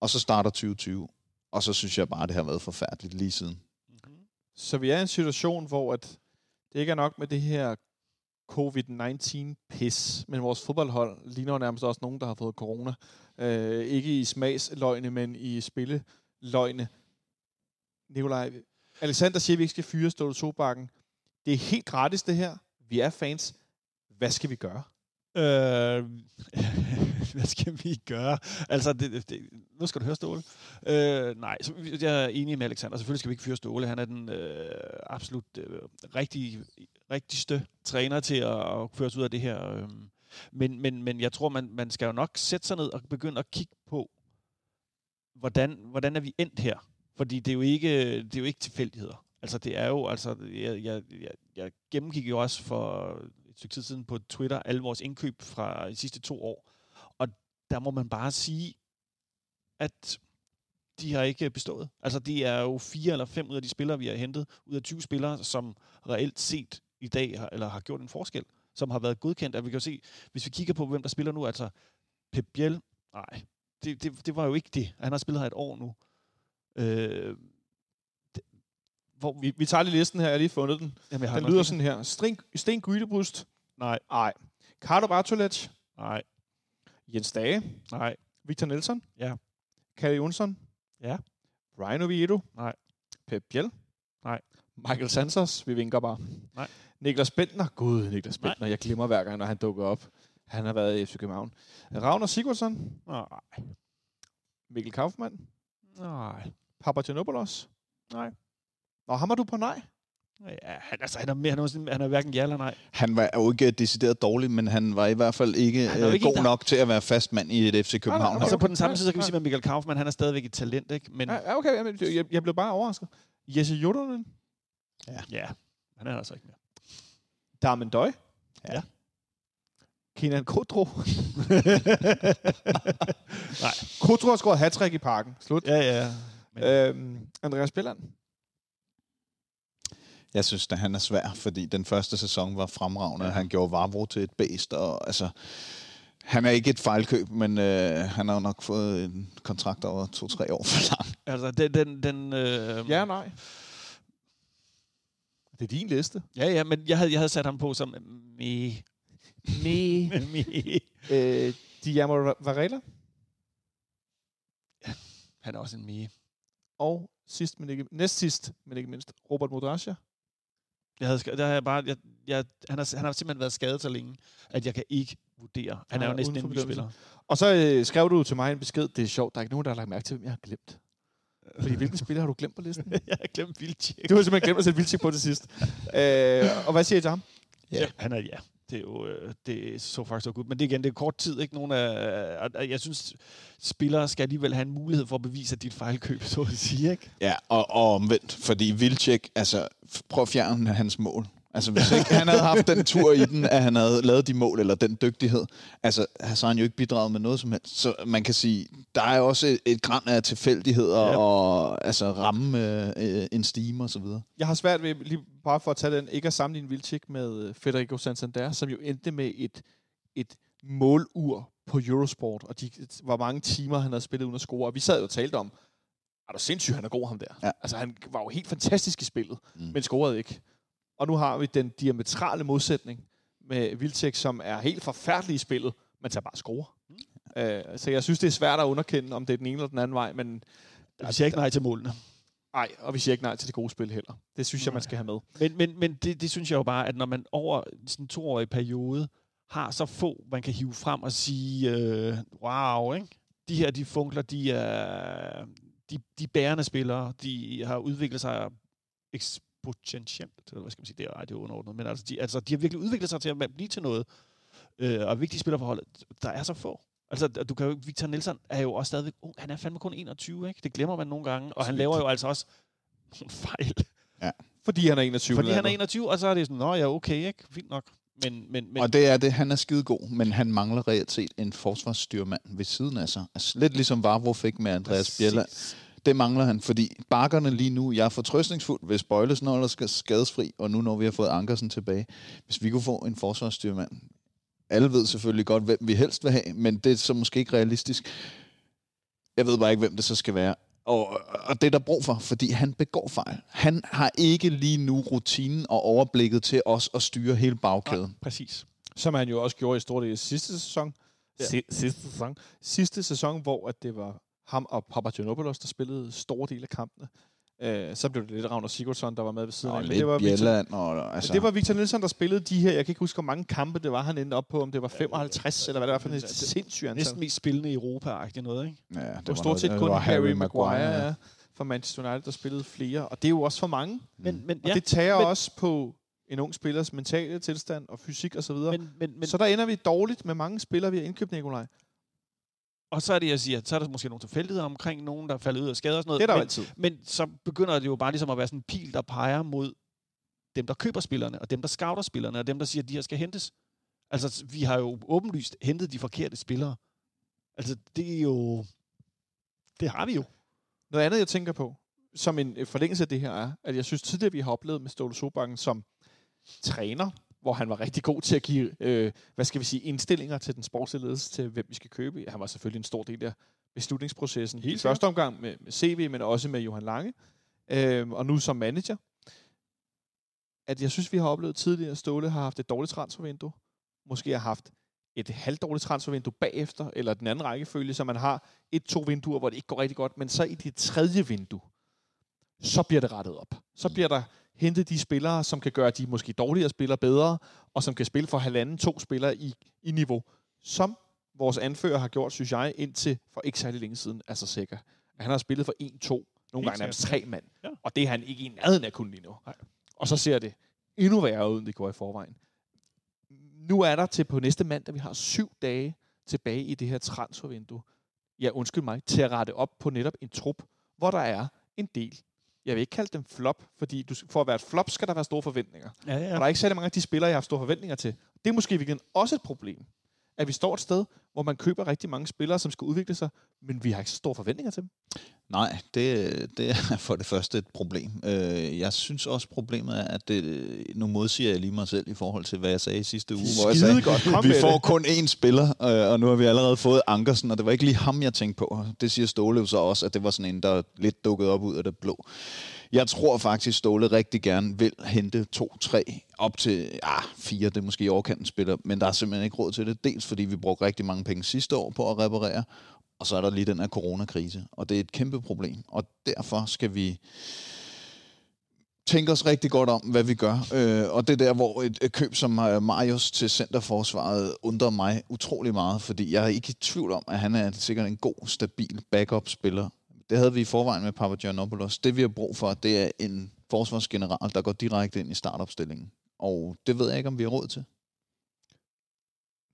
Og så starter 2020. Og så synes jeg bare, det har været forfærdeligt lige siden. Mm-hmm. Så vi er i en situation, hvor at det ikke er nok med det her covid-19-pis, men vores fodboldhold ligner jo nærmest også nogen, der har fået corona. Øh, ikke i smagsløgne, men i spilleløgne. Nikolaj, Alexander siger, at vi ikke skal fyre Ståle Sobakken. Det er helt gratis, det her. Vi er fans. Hvad skal vi gøre? Øh, hvad skal vi gøre? Altså, det, det, nu skal du høre Ståle. Øh, nej, så, jeg er enig med Alexander. Selvfølgelig skal vi ikke fyre Ståle. Han er den øh, absolut øh, rigtig, rigtigste træner til at, at føre os ud af det her. Øh. Men, men, men jeg tror, man, man skal jo nok sætte sig ned og begynde at kigge på, hvordan, hvordan er vi endt her? Fordi det er jo ikke, det er jo ikke tilfældigheder. Altså, det er jo, altså, jeg, jeg, jeg, jeg gennemgik jo også for stykke tid siden på Twitter alle vores indkøb fra de sidste to år. Og der må man bare sige, at de har ikke bestået. Altså, de er jo fire eller fem ud af de spillere, vi har hentet, ud af 20 spillere, som reelt set i dag har, eller har gjort en forskel, som har været godkendt. Og vi kan jo se, hvis vi kigger på, hvem der spiller nu, altså Pep Biel, nej, det, det, det var jo ikke det. Han har spillet her et år nu. Øh, hvor, Vi, vi tager lige listen her. Jeg har lige fundet den. jamen, jeg har Den lyder sådan her. Sten, Sten Gydebrust. Nej, Nej. Carlo Bartolec. nej, Jens Dage. nej, Victor Nelson. Ja. Kalle Jonsson. Ja. Brian Oviedo. Nej. Pep Biel. Nej. Michael Santos, vi vinker bare. Nej. Niklas Bentner. Gud, Niklas Bentner. Jeg glemmer hver gang, når han dukker op. Han har været i FC København. Ravner Sigurdsson. Nej. Mikkel Kaufmann. Nej. Papagenopoulos. Nej. Nå, ham er du på nej. Ja, han, altså, han, er, mere, han, er, han er hverken ja eller nej. Han var jo ikke decideret dårlig, men han var i hvert fald ikke, øh, ikke god en, der- nok til at være fast mand i et FC København. nej, Og hold. så Okay. på den samme side, så kan vi sige, at Michael Kaufmann, han er stadigvæk et talent, ikke? Men Ja, ja, okay, jamen, jeg, jeg blev bare overrasket. Jesse Jodornen. ja, han er altså ikke mere. Darmen Døj. Ja. Kenan Kodro. Nej. Kodro har scoret hat i parken. Slut. Ja, ja. Men, Øhm, Andreas Bjelland. Jeg synes, at han er svær, fordi den første sæson var fremragende. Ja. Han gjorde Vavro til et bedst, og altså... Han er ikke et fejlkøb, men øh, han har jo nok fået en kontrakt over to-tre år for lang. altså, den... den, den øh, Ja nej. Det er din liste. ja, ja, men jeg havde, jeg havde sat ham på som... Me. Me. Me. øh, Diamo Varela. Han er også en me. Og sidst, men ikke, næst sidst, men ikke mindst, Robert Modrasja. Jeg havde, der har jeg bare, jeg, jeg, han, har, han har simpelthen været skadet så længe, at jeg kan ikke vurdere. Han er jo næsten en spiller. Og så øh, skrev du til mig en besked. Det er sjovt, der er ikke nogen, der har lagt mærke til, hvem jeg har glemt. Fordi hvilken spiller har du glemt på listen? jeg har glemt Vildtjek. Du har simpelthen glemt at sætte Vildtjek på til sidst. øh, og hvad siger I til ham? Ja. Han er, ja. Det er jo øh, det er så faktisk så godt. Men det igen, det er kort tid. Ikke? Nogen af, jeg synes, spillere skal alligevel have en mulighed for at bevise, at dit fejlkøb, så at sige. Ikke? Ja, og, og omvendt, fordi Vilcek, altså, prøv at fjerne hans mål. Altså, hvis ikke han havde haft den tur i den, at han havde lavet de mål, eller den dygtighed, altså, så har han jo ikke bidraget med noget som helst. Så man kan sige, der er også et, et græn af tilfældigheder, Ja. og altså, ramme øh, en stime og så videre. Jeg har svært ved, lige bare for at tage den, ikke at sammenligne Vildtjek med øh, Federico Santander, som jo endte med et, et målur på Eurosport, og de, hvor mange timer han havde spillet uden at score. Og vi sad jo og talte om, er du sindssygt, han er god ham der. Ja. Altså han var jo helt fantastisk i spillet. Mm. men scorede ikke. Og nu har vi den diametrale modsætning med Vildtjek, som er helt forfærdelig i spillet, men tager bare score. Mm. Øh, så jeg synes, det er svært at underkende, om det er den ene eller den anden vej, men Jeg siger ikke nej til målene. nej, og vi siger ikke nej til det gode spil heller. Det synes jeg, man skal have med. Men, men, men det, det synes jeg jo bare, at når man over sådan en toårig periode har så få, man kan hive frem og sige, øh, wow, ikke? de her de funkler, de er de, de bærende spillere, de har udviklet sig eksponentielt, eller hvad skal man sige, det er, ej, det er underordnet, men altså de, altså, de har virkelig udviklet sig til at blive til noget, øh, og vigtige spillere for holdet, der er så få. Altså, du kan jo, Victor Nielsen er jo også stadigvæk ung. Han er fandme kun 21, ikke? Det glemmer man nogle gange. Og han laver jo altså også nogle fejl. Fordi han er 21. Fordi han er eller 21, og så er det sådan, nå ja, okay, ikke? Fint nok. Men, men, men Og det er det, han er skide god, men han mangler reelt set en forsvarsstyrmand ved siden af sig. Altså, lidt ligesom Vavro fik med Andreas Bjelland. Det mangler han, fordi bakkerne lige nu, jeg er fortrøstningsfuld, hvis Bøjlesen holder skal skadesfri, og nu når vi har fået Ankersen tilbage, hvis vi kunne få en forsvarsstyrmand. Alle ved selvfølgelig godt, hvem vi helst vil have, men det er så måske ikke realistisk. Jeg ved bare ikke, hvem det så skal være. Og, og det er der brug for, fordi han begår fejl. Han har ikke lige nu rutinen og overblikket til os at styre hele bagkæden. Nej, præcis. Som han jo også gjorde i store del sidste sæson. Ja. sidste sæson. Sidste sæson, hvor at det var ham og Papagenopoulos, der spillede store dele af kampene. Øh, så blev det lidt Ravner Sigurdsson, der var med ved siden Og af. Men lidt det var, Victor, Bjelland. Og, altså, det var Victor Nielsen, der spillede de her. Jeg kan ikke huske, hvor mange kampe det var, han endte op på. Om det var 55, eller hvad det var for et sindssygt antal. Næsten mest spillende i Europa-agtigt noget, ikke? ja, Det var var stort set det kun Harry Maguire, ja. fra Manchester United, der spillede flere. Og det er jo også for mange. Men, men, Og ja, det tager men- også på en ung spillers mentale tilstand og fysik osv. men, men, men, Så der ender vi dårligt med mange spillere, vi har indkøbt, Nikolaj. Og så er det, jeg siger, så er der måske nogle tilfældigheder omkring nogen, der er faldet ud af skade og sådan noget. Det er der men, altid. men så begynder det jo bare ligesom at være sådan en pil, der peger mod dem, der køber spillerne, og dem, der scouter spillerne, og dem, der siger, at de her skal hentes. Altså, vi har jo åbenlyst hentet de forkerte spillere. Altså, det er jo... Det har vi jo. Noget andet, jeg tænker på, som en forlængelse af det her, er, at jeg synes tidligere, vi har oplevet med Ståle Sobakken som træner, hvor han var rigtig god til at give, øh, hvad skal vi sige, indstillinger til den sportslige ledelse til, hvem vi skal købe. Han var selvfølgelig en stor del af beslutningsprocessen. Helt I første omgang med, med CV, men også med Johan Lange. Øh, og nu som manager. At jeg synes, vi har oplevet tidligere, at Ståle har haft et dårligt transfervindue. Måske har haft et halvdårligt transfervindue bagefter, eller den anden rækkefølge, så man har et-to vinduer, hvor det ikke går rigtig godt, men så i det tredje vindue, så bliver det rettet op. Så bliver der hentet de spillere, som kan gøre de måske dårligere spillere bedre, og som kan spille for halvanden, to spillere i, i niveau, som vores anfører har gjort, synes jeg, indtil for ikke særlig længe siden, altså sikker. At han har spillet for 1-2, nogle gange nærmest tre mand. Ja. Og det er han ikke i nærheden af kun lige nu. Nej. Og så ser det endnu værre ud, end det går i forvejen. Nu er der til på næste mandag, vi har syv dage tilbage i det her transfervindue. Ja, undskyld mig, til at rette op på netop en trup, hvor der er en del. Jeg vil ikke kalde dem flop, fordi du, for at være et flop, skal der være store forventninger. Ja, ja. Og der er ikke særlig mange af de spillere, jeg har store forventninger til. Det er måske i virkeligheden også et problem. At vi står et sted, hvor man køber rigtig mange spillere, som skal udvikle sig, men vi har ikke så store forventninger til dem. Nej, det, det er for det første et problem. Øh, Jeg synes også, problemet er, at det, nu modsiger jeg lige mig selv i forhold til, hvad jeg sagde i sidste uge, hvor jeg sagde, godt. Vi får det. kun én spiller, øh, og nu har vi allerede fået Ankersen, og det var ikke lige ham, jeg tænkte på. Det siger Ståle jo så også, at det var sådan en, der lidt dukkede op ud af det blå. Jeg tror faktisk, Ståle rigtig gerne vil hente to-tre op til ah, fire, det er måske i overkanten spiller, men der er simpelthen ikke råd til det. Dels fordi vi brugte rigtig mange penge sidste år på at reparere, og så er der lige den her coronakrise, og det er et kæmpe problem. Og derfor skal vi tænke os rigtig godt om, hvad vi gør. Øh, og det er der, hvor et, et køb som øh, Marius til centerforsvaret undrer mig utrolig meget, fordi jeg er ikke i tvivl om, at han er sikkert en god, stabil backup-spiller. Det havde vi i forvejen med Papagiannopoulos. Det vi har brug for, det er en forsvarsgeneral, der går direkte ind i startopstillingen. Og det ved jeg ikke, om vi har råd til.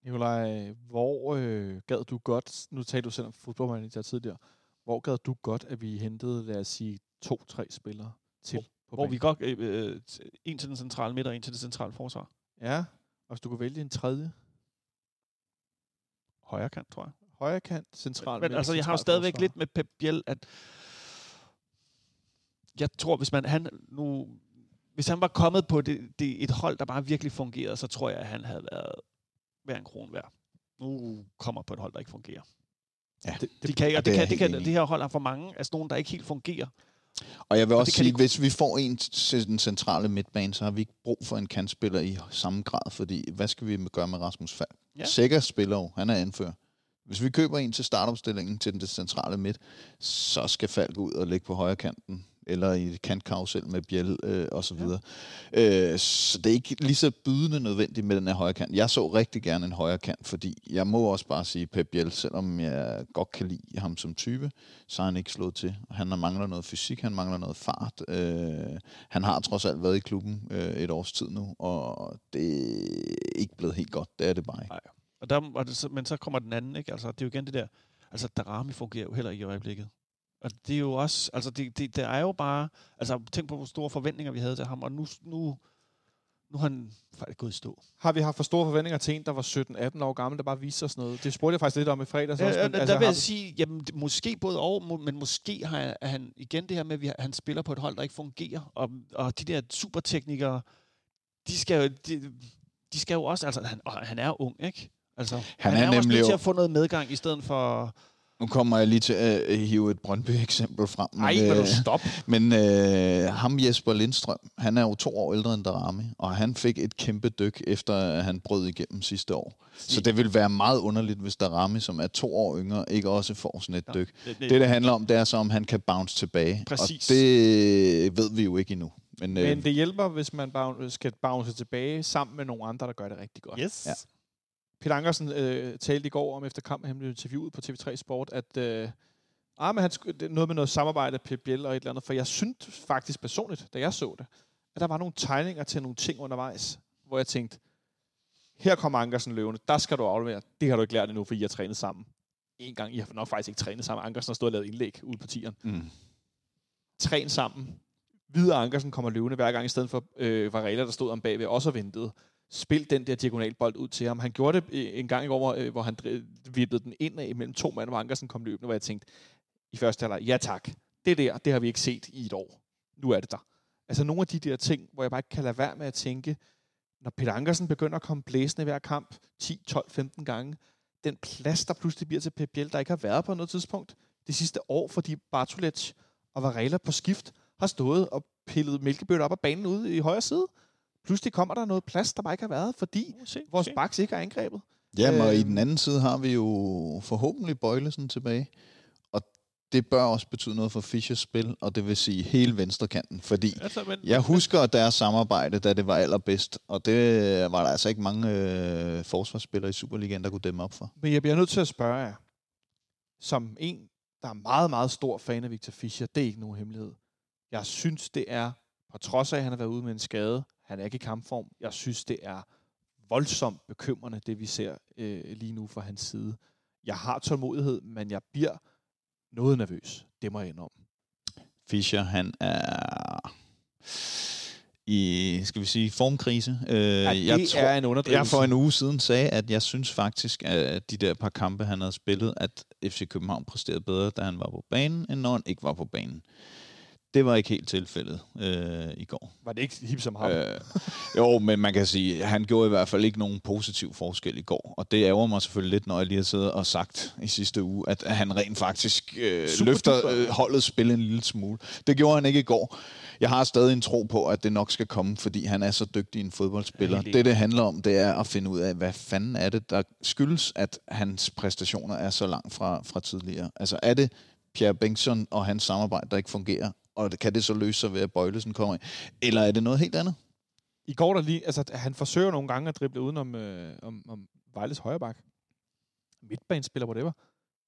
Nikolaj, hvor øh, gad du godt, nu talte du selv om fodboldmanager tidligere, hvor gad du godt, at vi hentede, lad os sige, to-tre spillere til på Hvor banen? vi godt... Øh, øh, en til den centrale midt og en til det centrale forsvar. Ja, og hvis du kunne vælge en tredje, Højre kant, tror jeg. Højre kant, central Men midt, altså, jeg har jo stadigvæk lidt med Pep Biel, at jeg tror, hvis man han nu hvis han var kommet på det, det, et hold, der bare virkelig fungerede, så tror jeg, at han havde været hver en kron værd. Nu kommer på et hold, der ikke fungerer. Ja, det, de kan, og det det, kan, det, kan, det her hold er for mange sådan nogle, der ikke helt fungerer. Og jeg vil Og også det sige, de- hvis vi får en til den centrale midtbane, så har vi ikke brug for en kantspiller i samme grad, fordi hvad skal vi gøre med Rasmus Falk? Ja. Ja. Sikker spiller jo, han er anfører. Hvis vi køber en til startopstillingen til den centrale midt, så skal Falk ud og ligge på højre kanten, eller i kantkarusel med Bjæl øh, og så videre. Ja. Øh, så det er ikke lige så bydende nødvendigt med den her højre kant. Jeg så rigtig gerne en højre kant, fordi jeg må også bare sige, Pep Biel, selvom jeg godt kan lide ham som type, så har han ikke slået til. Han mangler noget fysik, han mangler noget fart. Øh, han har trods alt været i klubben øh, et års tid nu, og det er ikke blevet helt godt. Det er det bare ikke. Nej. Og der, og det, så- men så kommer den anden, ikke? Altså, det er jo igen det der, altså Darami fungerer jo heller ikke i øjeblikket. Og det er jo også, altså det, det, det er jo bare, altså tænk på, hvor store forventninger vi havde til ham, og nu, nu, nu har han faktisk gået i stå. Har vi haft for store forventninger til en, der var 17-18 år gammel, der bare viste os noget? Det spurgte jeg faktisk lidt om i fredags Ja, også. men der altså, vil har jeg sige, jamen det- måske både og, må- men måske har han- igen det her med, at vi han spiller på et hold, der ikke fungerer, og, og de der superteknikere, de skal jo, de, de skal jo også, altså han, og han er ung, ikke? Altså, han, er er, jo også nemlig nødt til at få noget medgang, i stedet for... Nu kommer jeg lige til at øh, hive et Brøndby-eksempel frem. men, Ej, vil du øh, stop? Men øh, ham Jesper Lindstrøm, han er jo to år ældre end Darami, og han fik et kæmpe dyk, efter at han brød igennem sidste år. Så det vil være meget underligt, hvis Darami, som er to år yngre, ikke også får sådan et dyk. Det, Det, det handler om, det er så, om han kan bounce tilbage. Præcis. Og det ved vi jo ikke endnu. Men, øh, Men det hjælper, hvis man bounce, skal bounce tilbage sammen med nogle andre, der gør det rigtig godt. Yes. Ja. Peter Ankersen øh, talte i går om efter kampen, han blev interviewet på TV3 Sport, at øh, ah, men han, noget med noget samarbejde, Pep Biel og et eller andet, for jeg synes faktisk personligt, da jeg så det, at der var nogle tegninger til nogle ting undervejs, hvor jeg tænkte, her kommer Ankersen løvende, der skal du aflevere, det har du ikke lært endnu, for I har trænet sammen. En gang, I har nok faktisk ikke trænet sammen, Ankersen har stået og lavet indlæg ude på tieren. mm. Træn sammen. Videre Ankersen kommer løvende hver gang, i stedet for øh, Varela, der stod om bagved, også og ventede. Spil den der diagonalbold ud til ham. Han gjorde det øh, en gang i går, hvor, øh, hvor han vippede den ind af mellem to mand, hvor Ankersen kom løbende, hvor jeg tænkte, i første halvleg, ja tak, det der, det har vi ikke set i et år. Nu er det der. Altså nogle af de der ting, hvor jeg bare ikke kan lade være med at tænke, når Peter Ankersen begynder at komme blæsende hver kamp, 10, 12, 15 gange, den plads, der pludselig bliver til Pep Biel, der ikke har været på noget tidspunkt det sidste år, fordi Bartolets og Varela på skift har stået og pillet mælkebøtter op af banen ude i højre side. Pludselig kommer der noget plads, der bare ikke har været, fordi Se, vores se. baks ikke er angrebet. Jamen, og i Øhm. den anden side har vi jo forhåbentlig Bøjlesen tilbage. Og det bør også betyde noget for Fischers spil, og det vil sige hele venstrekanten, fordi Altså, men, jeg husker deres samarbejde, da det var allerbedst, og det var der altså ikke mange øh, forsvarsspillere i Superligaen, der kunne dæmme op for. Men jeg bliver nødt til at spørge jer, som en, der er meget, meget stor fan af Victor Fischer, det er ikke nogen hemmelighed. Jeg synes, det er, på trods af, at han har været ude med en skade, han er ikke i kampform, jeg synes, det er voldsomt bekymrende, det vi ser øh, lige nu fra hans side. Jeg har tålmodighed, men jeg bliver noget nervøs. Det må jeg indrømme. Fischer, han er i, skal vi sige, formkrise. Øh, Ja, det jeg tror, er en jeg underdrivelse. for en uge siden sagde, at jeg synes faktisk, at de der par kampe, han havde spillet, at FC København præsterede bedre, da han var på banen, end når han ikke var på banen. Det var ikke helt tilfældet øh, i går. Var det ikke hip som ham? Øh, jo, men man kan sige, at han gjorde i hvert fald ikke nogen positiv forskel i går. Og det ærger mig selvfølgelig lidt, når jeg lige har siddet og sagt i sidste uge, at han rent faktisk øh, Super løfter øh, holdet spil en lille smule. Det gjorde han ikke i går. Jeg har stadig en tro på, at det nok skal komme, fordi han er så dygtig en fodboldspiller. Det, det handler om, det er at finde ud af, hvad fanden er det, der skyldes, at hans præstationer er så langt fra, fra tidligere. Altså er det Pierre Bengtsson og hans samarbejde, der ikke fungerer, og kan det så løse sig ved, at Bøjlesen kommer ind? Eller er det noget helt andet? I går der lige, altså han forsøger nogle gange at drible udenom øh, om, om Vejles højre bak. Midtbanespiller, whatever.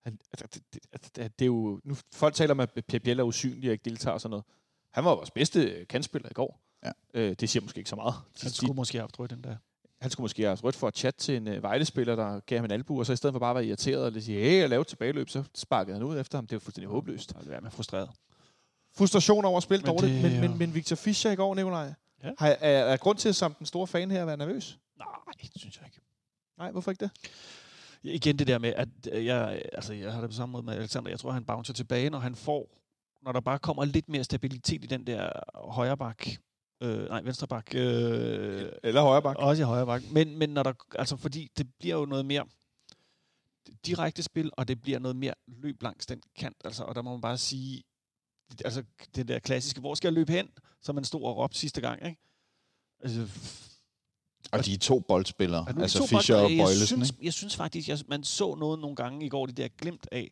Han, altså, det, det, altså, det, det, er jo, nu, folk taler om, at Per Biel er usynlig og ikke deltager og sådan noget. Han var vores bedste øh, kantspiller i går. Ja. Øh, det siger måske ikke så meget. han skulle måske have haft rødt den der. han skulle måske have haft rødt for at chatte til en øh, Vejle-spiller, der gav ham en albu, og så i stedet for bare at være irriteret og lige sige, hey, jeg lavede et tilbageløb, så sparkede han ud efter ham. Det er jo fuldstændig håbløst. Så er man frustreret. Frustration over at spille Men dårligt, det men, men, men Victor Fischer i går, Nikolaj, Ja. har, er, er grund til som den store fan her at være nervøs? Nej, det synes jeg ikke. Nej, hvorfor ikke det? Igen det der med, at øh, jeg, altså, jeg har det på samme måde med Alexander. Jeg tror, han bouncer tilbage, når han får, når der bare kommer lidt mere stabilitet i den der højre bak. Øh, nej, venstre bak. Øh, Eller højre bak. også i højre bak. Men, men når der, altså fordi det bliver jo noget mere direkte spil, og det bliver noget mere løb langs den kant. Altså, og der må man bare sige, altså det der klassiske, hvor skal jeg løbe hen, som man stod og råbte sidste gang, ikke? Altså, Og de er to boldspillere, er altså to Fischer og bolde- jeg Bøjlesen. Synes, ikke? jeg synes faktisk, jeg, man så noget nogle gange i går, det der glimt af,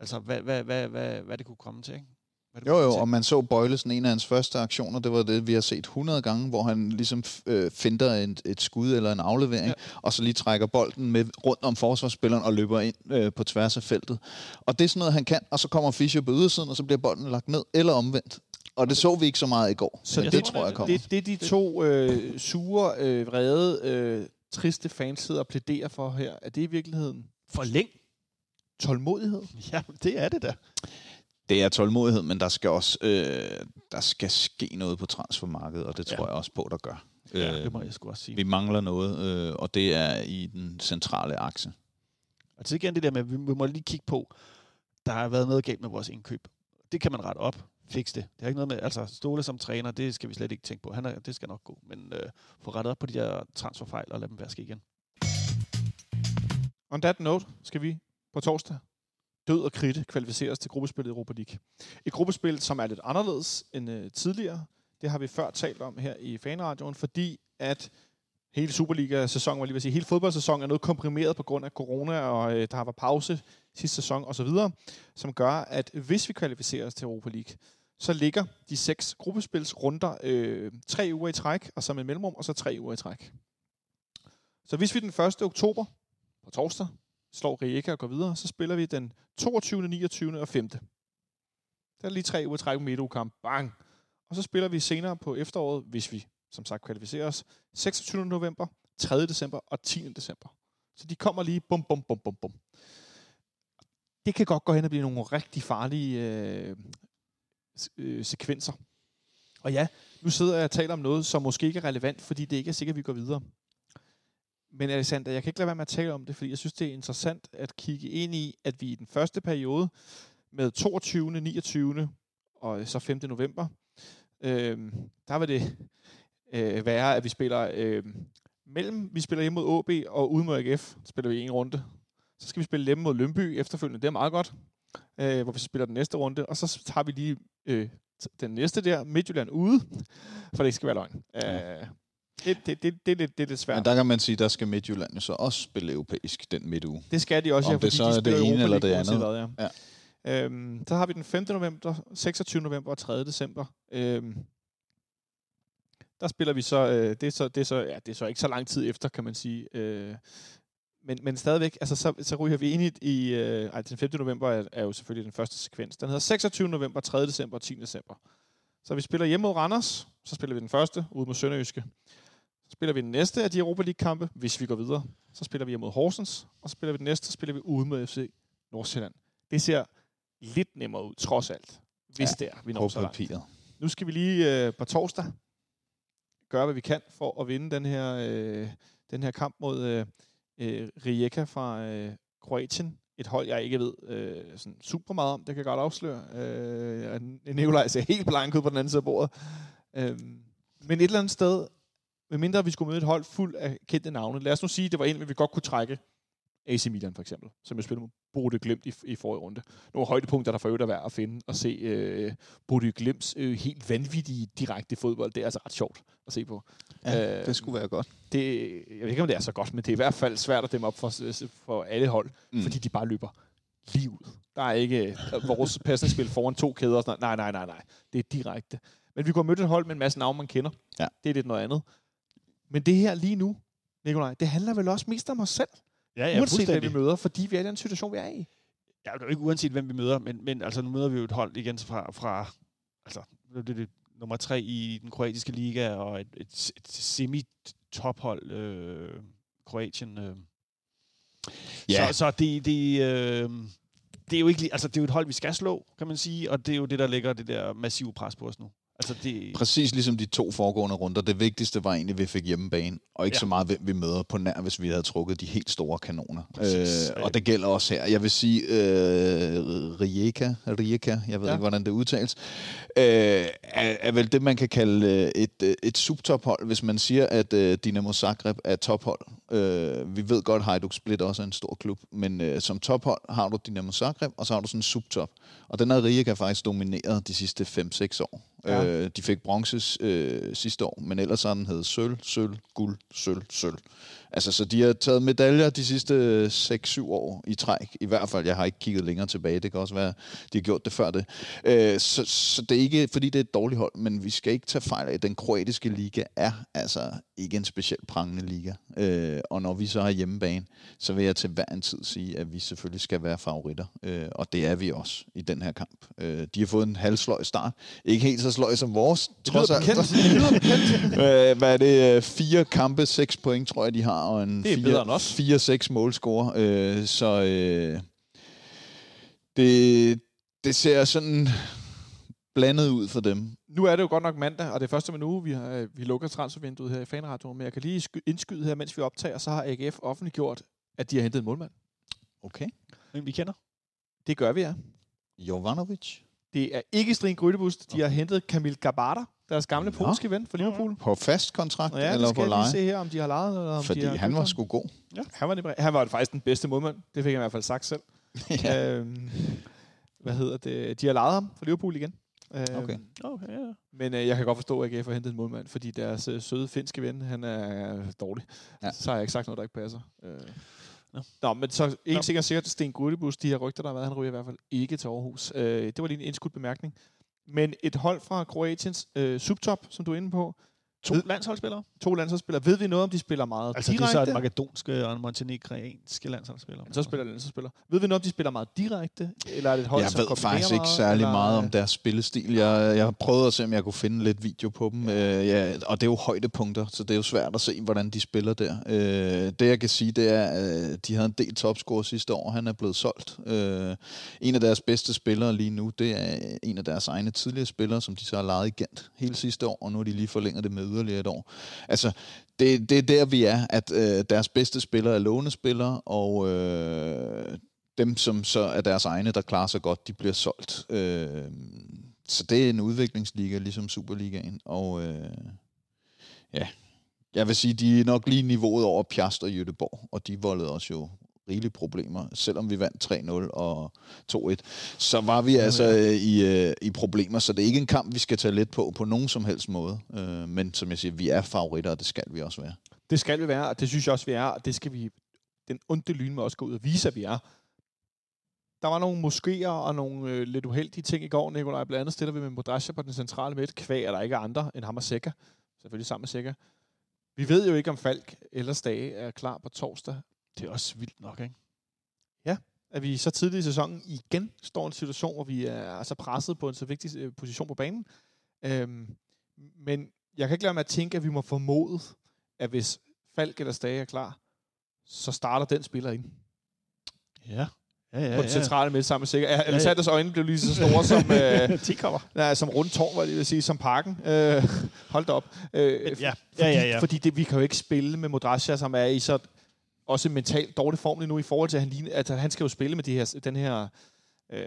altså hvad, hvad, hvad, hvad, hvad det kunne komme til, ikke? Hvad det Jo, jo, og man så Bøjlesen, en af hans første aktioner, det var det, vi har set 100 gange, hvor han ligesom øh, finder et, et skud eller en aflevering, ja. og så lige trækker bolden med rundt om forsvarsspilleren og løber ind øh, på tværs af feltet. Og det er sådan noget, han kan, og så kommer Fischer på ydersiden, og så bliver bolden lagt ned, eller omvendt. Og det så vi ikke så meget i går. Så det, det tror, jeg kommer. Det, det de to øh, sure, øh, vrede, øh, triste fans sidder og plæderer for her, er det i virkeligheden Forlæng. tålmodighed? Ja, det er det da. Det er tålmodighed, men der skal også øh, der skal ske noget på transfermarkedet, og det tror Ja. jeg også på, der gør. Ja, Øh, det må jeg sgu også sige. Vi mangler noget, øh, og det er i den centrale akse. Og til igen det der med, at vi, må lige kigge på, der har været noget galt med vores indkøb. Det kan man rette op. Fix det. Det har ikke noget med, altså Ståle som træner, det skal vi slet ikke tænke på. Han er, det skal nok gå. Men øh, få rettet op på de der transferfejl og lade dem være ske igen. On that note skal vi på torsdag død og kritte kvalificeres til gruppespillet i Europa League. Et gruppespil, som er lidt anderledes end øh, tidligere. Det har vi før talt om her i fanradioen, fordi at hele Superliga-sæsonen, var lige vil sige, hele fodboldsæsonen er noget komprimeret på grund af corona, og øh, der har været pause sidste sæson osv., som gør, at hvis vi kvalificerer os til Europa League, så ligger de seks gruppespilsrunder øh, tre uger i træk, og så med mellemrum, og så tre uger i træk. Så hvis vi den 1. oktober på torsdag slår Rijeka og går videre, så spiller vi den 22., 29. og 5. Der er lige tre uger træk med kamp. Bang! Og så spiller vi senere på efteråret, hvis vi som sagt kvalificerer os, 26. november, 3. december og 10. december. Så de kommer lige bum, bum, bum, bum, bum. Det kan godt gå hen og blive nogle rigtig farlige øh, øh, sekvenser. Og ja, nu sidder jeg og taler om noget, som måske ikke er relevant, fordi det ikke er sikkert, at vi går videre. Men Alexander, jeg kan ikke lade være med at tale om det, fordi jeg synes, det er interessant at kigge ind i, at vi i den første periode med 22., 29. og så 5. november, øh, der vil det øh, være, at vi spiller øh, mellem, vi spiller hjemme mod AB og ude mod AGF, spiller vi en runde. Så skal vi spille hjemme mod Lønby efterfølgende, det er meget godt, øh, hvor vi spiller den næste runde, og så tager vi lige øh, den næste der, Midtjylland ude, for det ikke skal være løgn. Øh, det, det, det, det, lidt, det er lidt svært. Men der kan man sige, der skal Midtjylland jo så også spille europæisk den midtuge. Det skal de også, Om ja, det fordi så de er det ene eller det andet. Hvad, ja. Øhm, så har vi den 5. november, 26. november og 3. december. Øhm, der spiller vi så, øh, det, er så, det, er så, ja, det er så ikke så lang tid efter, kan man sige. Øh, men, men stadigvæk, altså så, så ryger vi ind i, i øh, ej, den 5. november er, er jo selvfølgelig den første sekvens. Den hedder 26. november, 3. december og 10. december. Så vi spiller hjemme mod Randers, så spiller vi den første ude mod Sønderjyske. Spiller vi den næste af de Europa League-kampe, hvis vi går videre. Så spiller vi mod Horsens, og så spiller vi den næste, så spiller vi ude mod FC Nordsjælland. Det ser lidt nemmere ud, trods alt, hvis ja, det er, vi når så langt. Nu skal vi lige øh, på torsdag gøre, hvad vi kan for at vinde den her, øh, den her kamp mod øh, øh, Rijeka fra øh, Kroatien. Et hold, jeg ikke ved øh, sådan super meget om. Det kan jeg godt afsløre. Øh, Nikolaj ser helt blank ud på den anden side af bordet. Øh, men et eller andet sted, medmindre vi skulle møde et hold fuld af kendte navne. Lad os nu sige, at det var en, vi godt kunne trække. AC Milan for eksempel, som jeg spillede mod Bode Glimt i, i forrige runde. Nogle højdepunkter, der for øvrigt er værd at finde og se øh, Bode Glimts øh, helt vanvittige direkte fodbold. Det er altså ret sjovt at se på. Ja, Øh, det skulle være godt. Det, jeg ved ikke, om det er så godt, men det er i hvert fald svært at dæmme op for, for alle hold, Mm. fordi de bare løber lige ud. Der er ikke øh, vores pasningsspil foran to kæder. Og sådan noget. Nej, nej, nej, nej. Det er direkte. Men vi kunne mødt et hold med en masse navne, man kender. Ja. Det er lidt noget andet. Men det her lige nu, Nikolaj, det handler vel også mest om os selv. Ja, Ja, uanset hvem vi møder, fordi vi er i den situation, vi er i. Ja, det er jo ikke uanset, hvem vi møder, men, men altså, nu møder vi jo et hold igen fra, fra altså, det er det, nummer tre i den kroatiske liga, og et, et, et semi-tophold, øh, Kroatien. Øh. Ja. Så, så det, det, øh, det er jo ikke, altså, det er jo et hold, vi skal slå, kan man sige, og det er jo det, der lægger det der massive pres på os nu. Altså, det, Præcis ligesom de to foregående runder. Det vigtigste var egentlig, at vi fik hjemmebane, og ikke Ja. så meget, hvem vi møder på nær, hvis vi havde trukket de helt store kanoner. Præcis. Øh, og det gælder også her. Jeg vil sige, øh, Rijeka, Rijeka, jeg ved Ja. ikke, hvordan det udtales, øh, er, er vel det, man kan kalde øh, et, øh, et subtophold, hvis man siger, at øh, Dinamo Zagreb er tophold. Øh, vi ved godt, at Hajduk Split også er en stor klub, men øh, som tophold har du Dinamo Zagreb, og så har du sådan en subtop. Og den har Rijeka faktisk domineret de sidste 5-6 år. Ja. Øh, de fik bronze øh, sidste år, men ellers har den hed sølv, sølv, guld, sølv, sølv. Altså, så de har taget medaljer de sidste 6-7 år i træk. I hvert fald, jeg har ikke kigget længere tilbage. Det kan også være, de har gjort det før det. Øh, så, så det er ikke, fordi det er et dårligt hold, men vi skal ikke tage fejl af, den kroatiske liga er altså ikke en specielt prangende liga. Øh, og når vi så har hjemmebane, så vil jeg til hver en tid sige, at vi selvfølgelig skal være favoritter. Øh, og det er vi også i den her kamp. Øh, de har fået en halvsløj start. Ikke helt så sløj som vores, trods alt. Det lyder bekendt. Øh, hvad er det? øh, Fire kampe, seks point, tror jeg, de har, og en Det er bedre end os. fire, seks målscore. Øh, så øh, det, det ser sådan blandet ud for dem. Nu er det jo godt nok mandag, og det er første uge, vi, har, øh, vi lukker transfervinduet her i Fanradioen, men jeg kan lige sky- indskyde her, mens vi optager, så har AGF offentliggjort, at de har hentet en målmand. Okay. men vi kender. Det gør vi, ja. Jovanovic Det er ikke Strin Grydebust. De har hentet Kamil Gabata, deres gamle Nå. polske ven fra Liverpool. på fast kontrakt ja, eller på leje? se her, om de har lejet eller om Fordi de har han var sgu god. Han var, det, han var faktisk den bedste målmand. Det fik jeg i hvert fald sagt selv. ja. øhm, hvad hedder det? De har lejet ham fra Liverpool igen. Øhm, Okay. Okay, ja. Men øh, jeg kan godt forstå, at AGF har hentet en målmand, fordi deres øh, søde finske ven, han er dårlig. Ja. Så har jeg ikke sagt noget, der ikke passer. Øh. Nå. Nå, men så en Nå. er sikkert, Sten Grudebus, de her rygter, der har været, han ryger i hvert fald ikke til Aarhus. Øh, det var lige en indskudt bemærkning. Men et hold fra Kroatiens øh, subtop, som du er inde på, To landsholdsspillere. to landsholdsspillere. Ved vi noget om, de spiller meget Altså, det er direkte? så et makedonske og en montenegranske landsholdsspillere. så spiller landsholdsspillere. Ved vi noget om, de spiller meget direkte? Eller er det et hold, Jeg som ved faktisk ikke meget, særlig eller, meget om deres spillestil. Jeg, jeg har prøvet at se, om jeg kunne finde lidt video på dem. Øh, ja, og det er jo højdepunkter, så det er jo svært at se, hvordan de spiller der. Øh, det jeg kan sige, det er, at de havde en del topscore sidste år. Han er blevet solgt. Øh, en af deres bedste spillere lige nu, det er en af deres egne tidligere spillere, som de så har lejet i Gent hele sidste år, og nu har de lige forlænget det med yderligere et år. Altså, det, det er der, vi er, at øh, deres bedste spillere er lånespillere, og øh, dem, som så er deres egne, der klarer sig godt, de bliver solgt. Øh, så det er en udviklingsliga, ligesom Superligaen. Og øh, ja, jeg vil sige, de er nok lige niveauet over Piast og Jødeborg, og de voldede også jo rigelige problemer. Selvom vi vandt 3-0 og 2-1, så var vi altså øh, i, øh, i problemer. Så det er ikke en kamp, vi skal tage let på på nogen som helst måde. Øh, men som jeg siger, vi er favoritter, og det skal vi også være. Det skal vi være, og det synes jeg også, vi er, og det skal vi den onde lyn med også gå ud og vise, at vi er. der var nogle moskéer og nogle øh, lidt uheldige ting i går, Nikolaj. Blandt andet stiller vi med Modasha på den centrale midt. Kvæg er der ikke andre end ham og Sækker. Selvfølgelig sammen med Sækker. Vi ved jo ikke, om Falk eller Stage er klar på torsdag. Det er også vildt nok, ikke? At vi så tidligt i sæsonen igen står i en situation, hvor vi er altså presset på en så vigtig øh, position på banen. Øhm, men jeg kan ikke lade med at tænke, at vi må formode, at hvis Falk eller Stage er klar, så starter den spiller ind. Ja. Ja, ja, på den centrale midt sammen med sikker. Ja, Alexanders øjne blev lige så store som, øh, Tikopper. nej, som rundtårn, var det vil sige, som parken. Øh, hold da op. Øh, ja. Fordi, Ja, ja, ja. fordi det, vi kan jo ikke spille med Modrasja, som er i så også mentalt dårlig form lige nu, i forhold til, at han, ligner, at han skal jo spille med de her, den her, øh,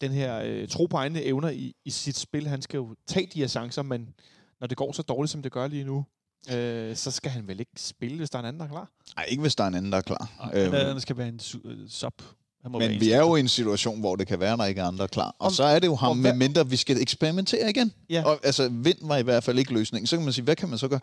den her øh, tro på egne evner i, i sit spil. Han skal jo tage de her chancer, men når det går så dårligt, som det gør lige nu, øh, så skal han vel ikke spille, hvis der er en anden, der er klar. Nej, ikke hvis der er en anden, der er klar. Øhm. Øhm, Den skal være en øh, sub. Må men vi er jo i en situation, hvor det kan være, der ikke er andre klar. Og Om- så er det jo ham, med mindre vi skal eksperimentere igen. Ja. Og, altså, vind var i hvert fald ikke løsningen. Så kan man sige, hvad kan man så gøre?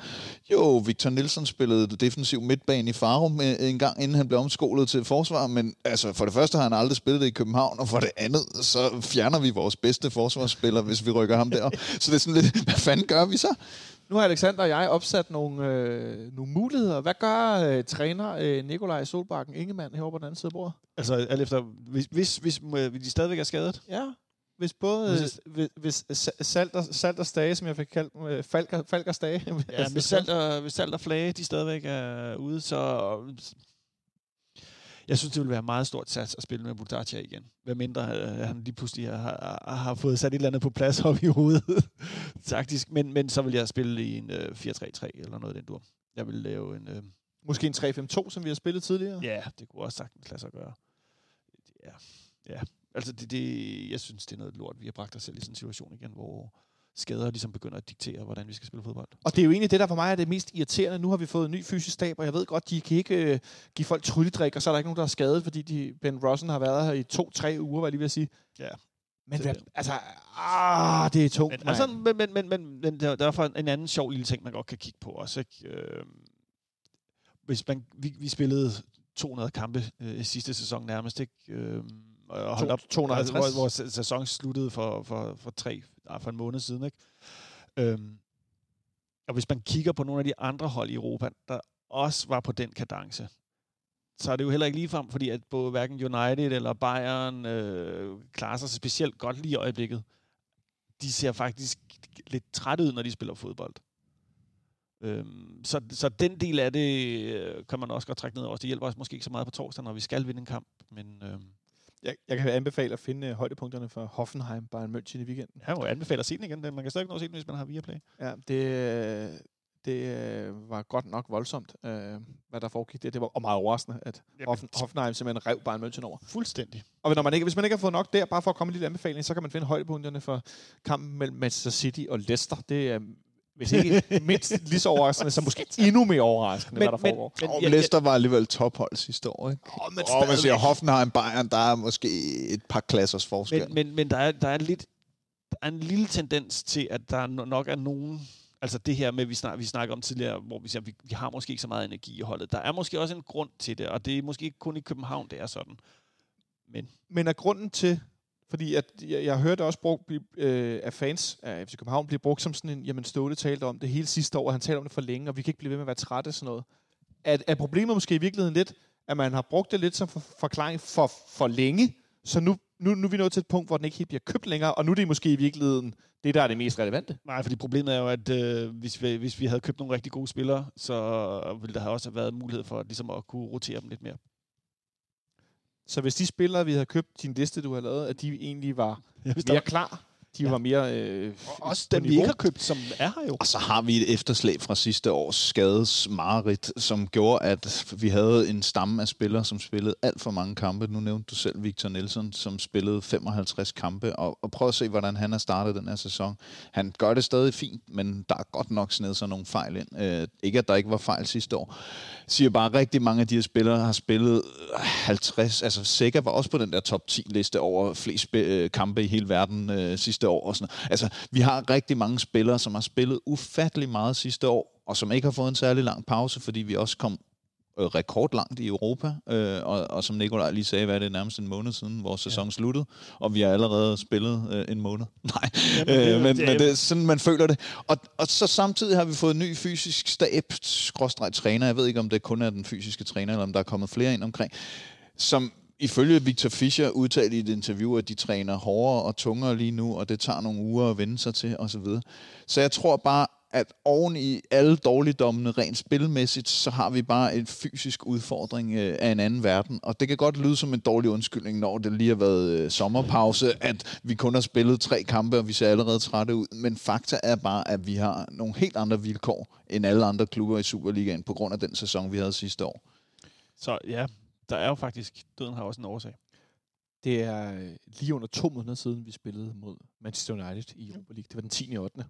Jo, Victor Nielsen spillede defensiv midtbane i Farum en gang, inden han blev omskolet til forsvar. Men altså, for det første har han aldrig spillet det i København, og for det andet, så fjerner vi vores bedste forsvarsspiller, hvis vi rykker ham der. Så det er sådan lidt, hvad fanden gør vi så? Nu har Alexander og jeg opsat nogle, øh, nogle muligheder. Hvad gør øh, træner øh, Nikolaj Solbakken Ingemann herovre på den anden side af bordet? Altså, alt efter, hvis, hvis, hvis øh, de stadigvæk er skadet. Ja, hvis både Hvis- hvis, hvis, Salt, og, Salt og Stage, som jeg fik kaldt dem, øh, Falk, og- Falk og Stage. Ja, hvis Salt og, hvis Salt og Flage, de stadigvæk er ude, så... Jeg synes, det vil være meget stort sats at spille med Budacia igen. Hvad mindre øh, han lige pludselig har, har, har fået sat et eller andet på plads op i hovedet, taktisk. Men, men så vil jeg spille i en øh, 4-3-3 eller noget af den dur. Jeg vil lave en... Øh, Måske en 3-5-2, som vi har spillet tidligere. ja, det kunne også sagtens lade sig gøre. Ja, ja. Altså, det, det, jeg synes, det er noget lort. Vi har bragt os selv i sådan en situation igen, hvor skader ligesom begynder at diktere, hvordan vi skal spille fodbold. Og det er jo egentlig det, der for mig er det mest irriterende. Nu har vi fået en ny fysisk stab, og jeg ved godt, de kan ikke øh, give folk trylledrik, og så er der ikke nogen, der er skadet, fordi de, Ben Rossen har været her i to-tre uger, hvad jeg lige vil sige. Ja. Men Det- altså, ah, det er tungt, Men, altså, men, men, men, men, men der, der er en anden sjov lille ting, man godt kan kigge på også. Ikke? Øh, hvis man, vi, vi spillede 200 kampe øh, i sidste sæson nærmest, ikke? Øh, og holdt op, 250. Altså, hvor, hvor sæ- sæson sluttede for, for, for, tre, nej, for en måned siden. Ikke? Øhm, og hvis man kigger på nogle af de andre hold i Europa, der også var på den kadence, så er det jo heller ikke ligefrem, fordi at både hverken United eller Bayern øh, klarer sig specielt godt lige i øjeblikket. De ser faktisk lidt trætte ud, når de spiller fodbold. Øhm, så, så den del af det øh, kan man også godt trække ned over. Det hjælper os måske ikke så meget på torsdag, når vi skal vinde en kamp. Men Øh, jeg, jeg kan anbefale at finde øh, højdepunkterne for Hoffenheim, Bayern München i weekenden. jeg må anbefale at se den igen. Man kan stadig nå at se den, hvis man har Viaplay. Ja, det, øh, det øh, var godt nok voldsomt, øh, hvad der foregik. Det, det var og meget overraskende, at Hoffen, Hoffenheim simpelthen rev Bayern München over. Fuldstændig. Og når man ikke, hvis man ikke har fået nok der, bare for at komme en lille anbefaling, så kan man finde højdepunkterne for kampen mellem Manchester City og Leicester. Det er hvis ikke mindst lige så overraskende, så måske endnu mere overraskende, Men- hvad der men- foregår. men- ja, Leicester var alligevel tophold sidste år, ikke? Oh, men Og man siger Hoffenheim, Bayern, der er måske et par klassers forskel. Men, men, men der, er, der er lidt der er en lille tendens til, at der no- nok er nogen... Altså det her med, vi, snak, vi snakker om tidligere, hvor vi siger, at vi, vi har måske ikke så meget energi i holdet. Der er måske også en grund til det, og det er måske ikke kun i København, det er sådan. Men Men er grunden til, fordi at jeg, jeg hørte også brugt øh, af fans af FC København blive brugt som sådan en, jamen Ståle talte om det hele sidste år, og han talte om det for længe, og vi kan ikke blive ved med at være trætte og sådan noget. At, er problemet måske i virkeligheden lidt, at man har brugt det lidt som for, forklaring for, for længe, så nu, nu, nu er vi nået til et punkt, hvor den ikke helt bliver købt længere, og nu er det måske i virkeligheden det, der er det mest relevante. nej, fordi problemet er jo, at øh, hvis, vi, hvis vi havde købt nogle rigtig gode spillere, så ville der have også været mulighed for ligesom at kunne rotere dem lidt mere. Så hvis de spillere, vi havde købt, din liste, du har lavet, at de egentlig var Ja, mere klar, de Ja. var mere øh, også på dem, vi ikke har købt, som er her jo. Og så har vi et efterslæb fra sidste års skadesmarerit, som gjorde, at vi havde en stamme af spillere, som spillede alt for mange kampe. Nu nævnte du selv Victor Nielsen, som spillede 55 kampe. Og, og prøv at se, hvordan han har startet den her sæson. Han gør det stadig fint, men der er godt nok sned sig nogle fejl ind. Øh, ikke, at der ikke var fejl sidste år. Jeg siger bare, at rigtig mange af de her spillere har spillet 50. Altså, Sega var også på den der top 10-liste over flest sp- øh, kampe i hele verden øh, sidste år. Og sådan. noget. Altså, vi har rigtig mange spillere, som har spillet ufattelig meget sidste år, og som ikke har fået en særlig lang pause, fordi vi også kom øh, rekordlangt i Europa, øh, og, og som Nikolaj lige sagde, hvad er det nærmest en måned siden vores sæson ja. sluttede, og vi har allerede spillet øh, en måned. Nej, Jamen, øh, men, det- men det er sådan, man føler det. Og, og så samtidig har vi fået en ny fysisk stab, skråstreg træner. Jeg ved ikke, om det kun er den fysiske træner, eller om der er kommet flere ind omkring, som ifølge Victor Fischer udtalte i et interview, at de træner hårdere og tungere lige nu, og det tager nogle uger at vende sig til osv. Så jeg tror bare, at oven i alle dårligdommene rent spilmæssigt, så har vi bare en fysisk udfordring øh, af en anden verden. Og det kan godt lyde som en dårlig undskyldning, når det lige har været øh, sommerpause, at vi kun har spillet tre kampe, og vi ser allerede trætte ud. Men fakta er bare, at vi har nogle helt andre vilkår end alle andre klubber i Superligaen, på grund af den sæson, vi havde sidste år. Så ja, der er jo faktisk, døden har også en årsag. Det er øh, lige under to måneder siden, vi spillede mod Manchester United i Europa League. Det var den 10. 8.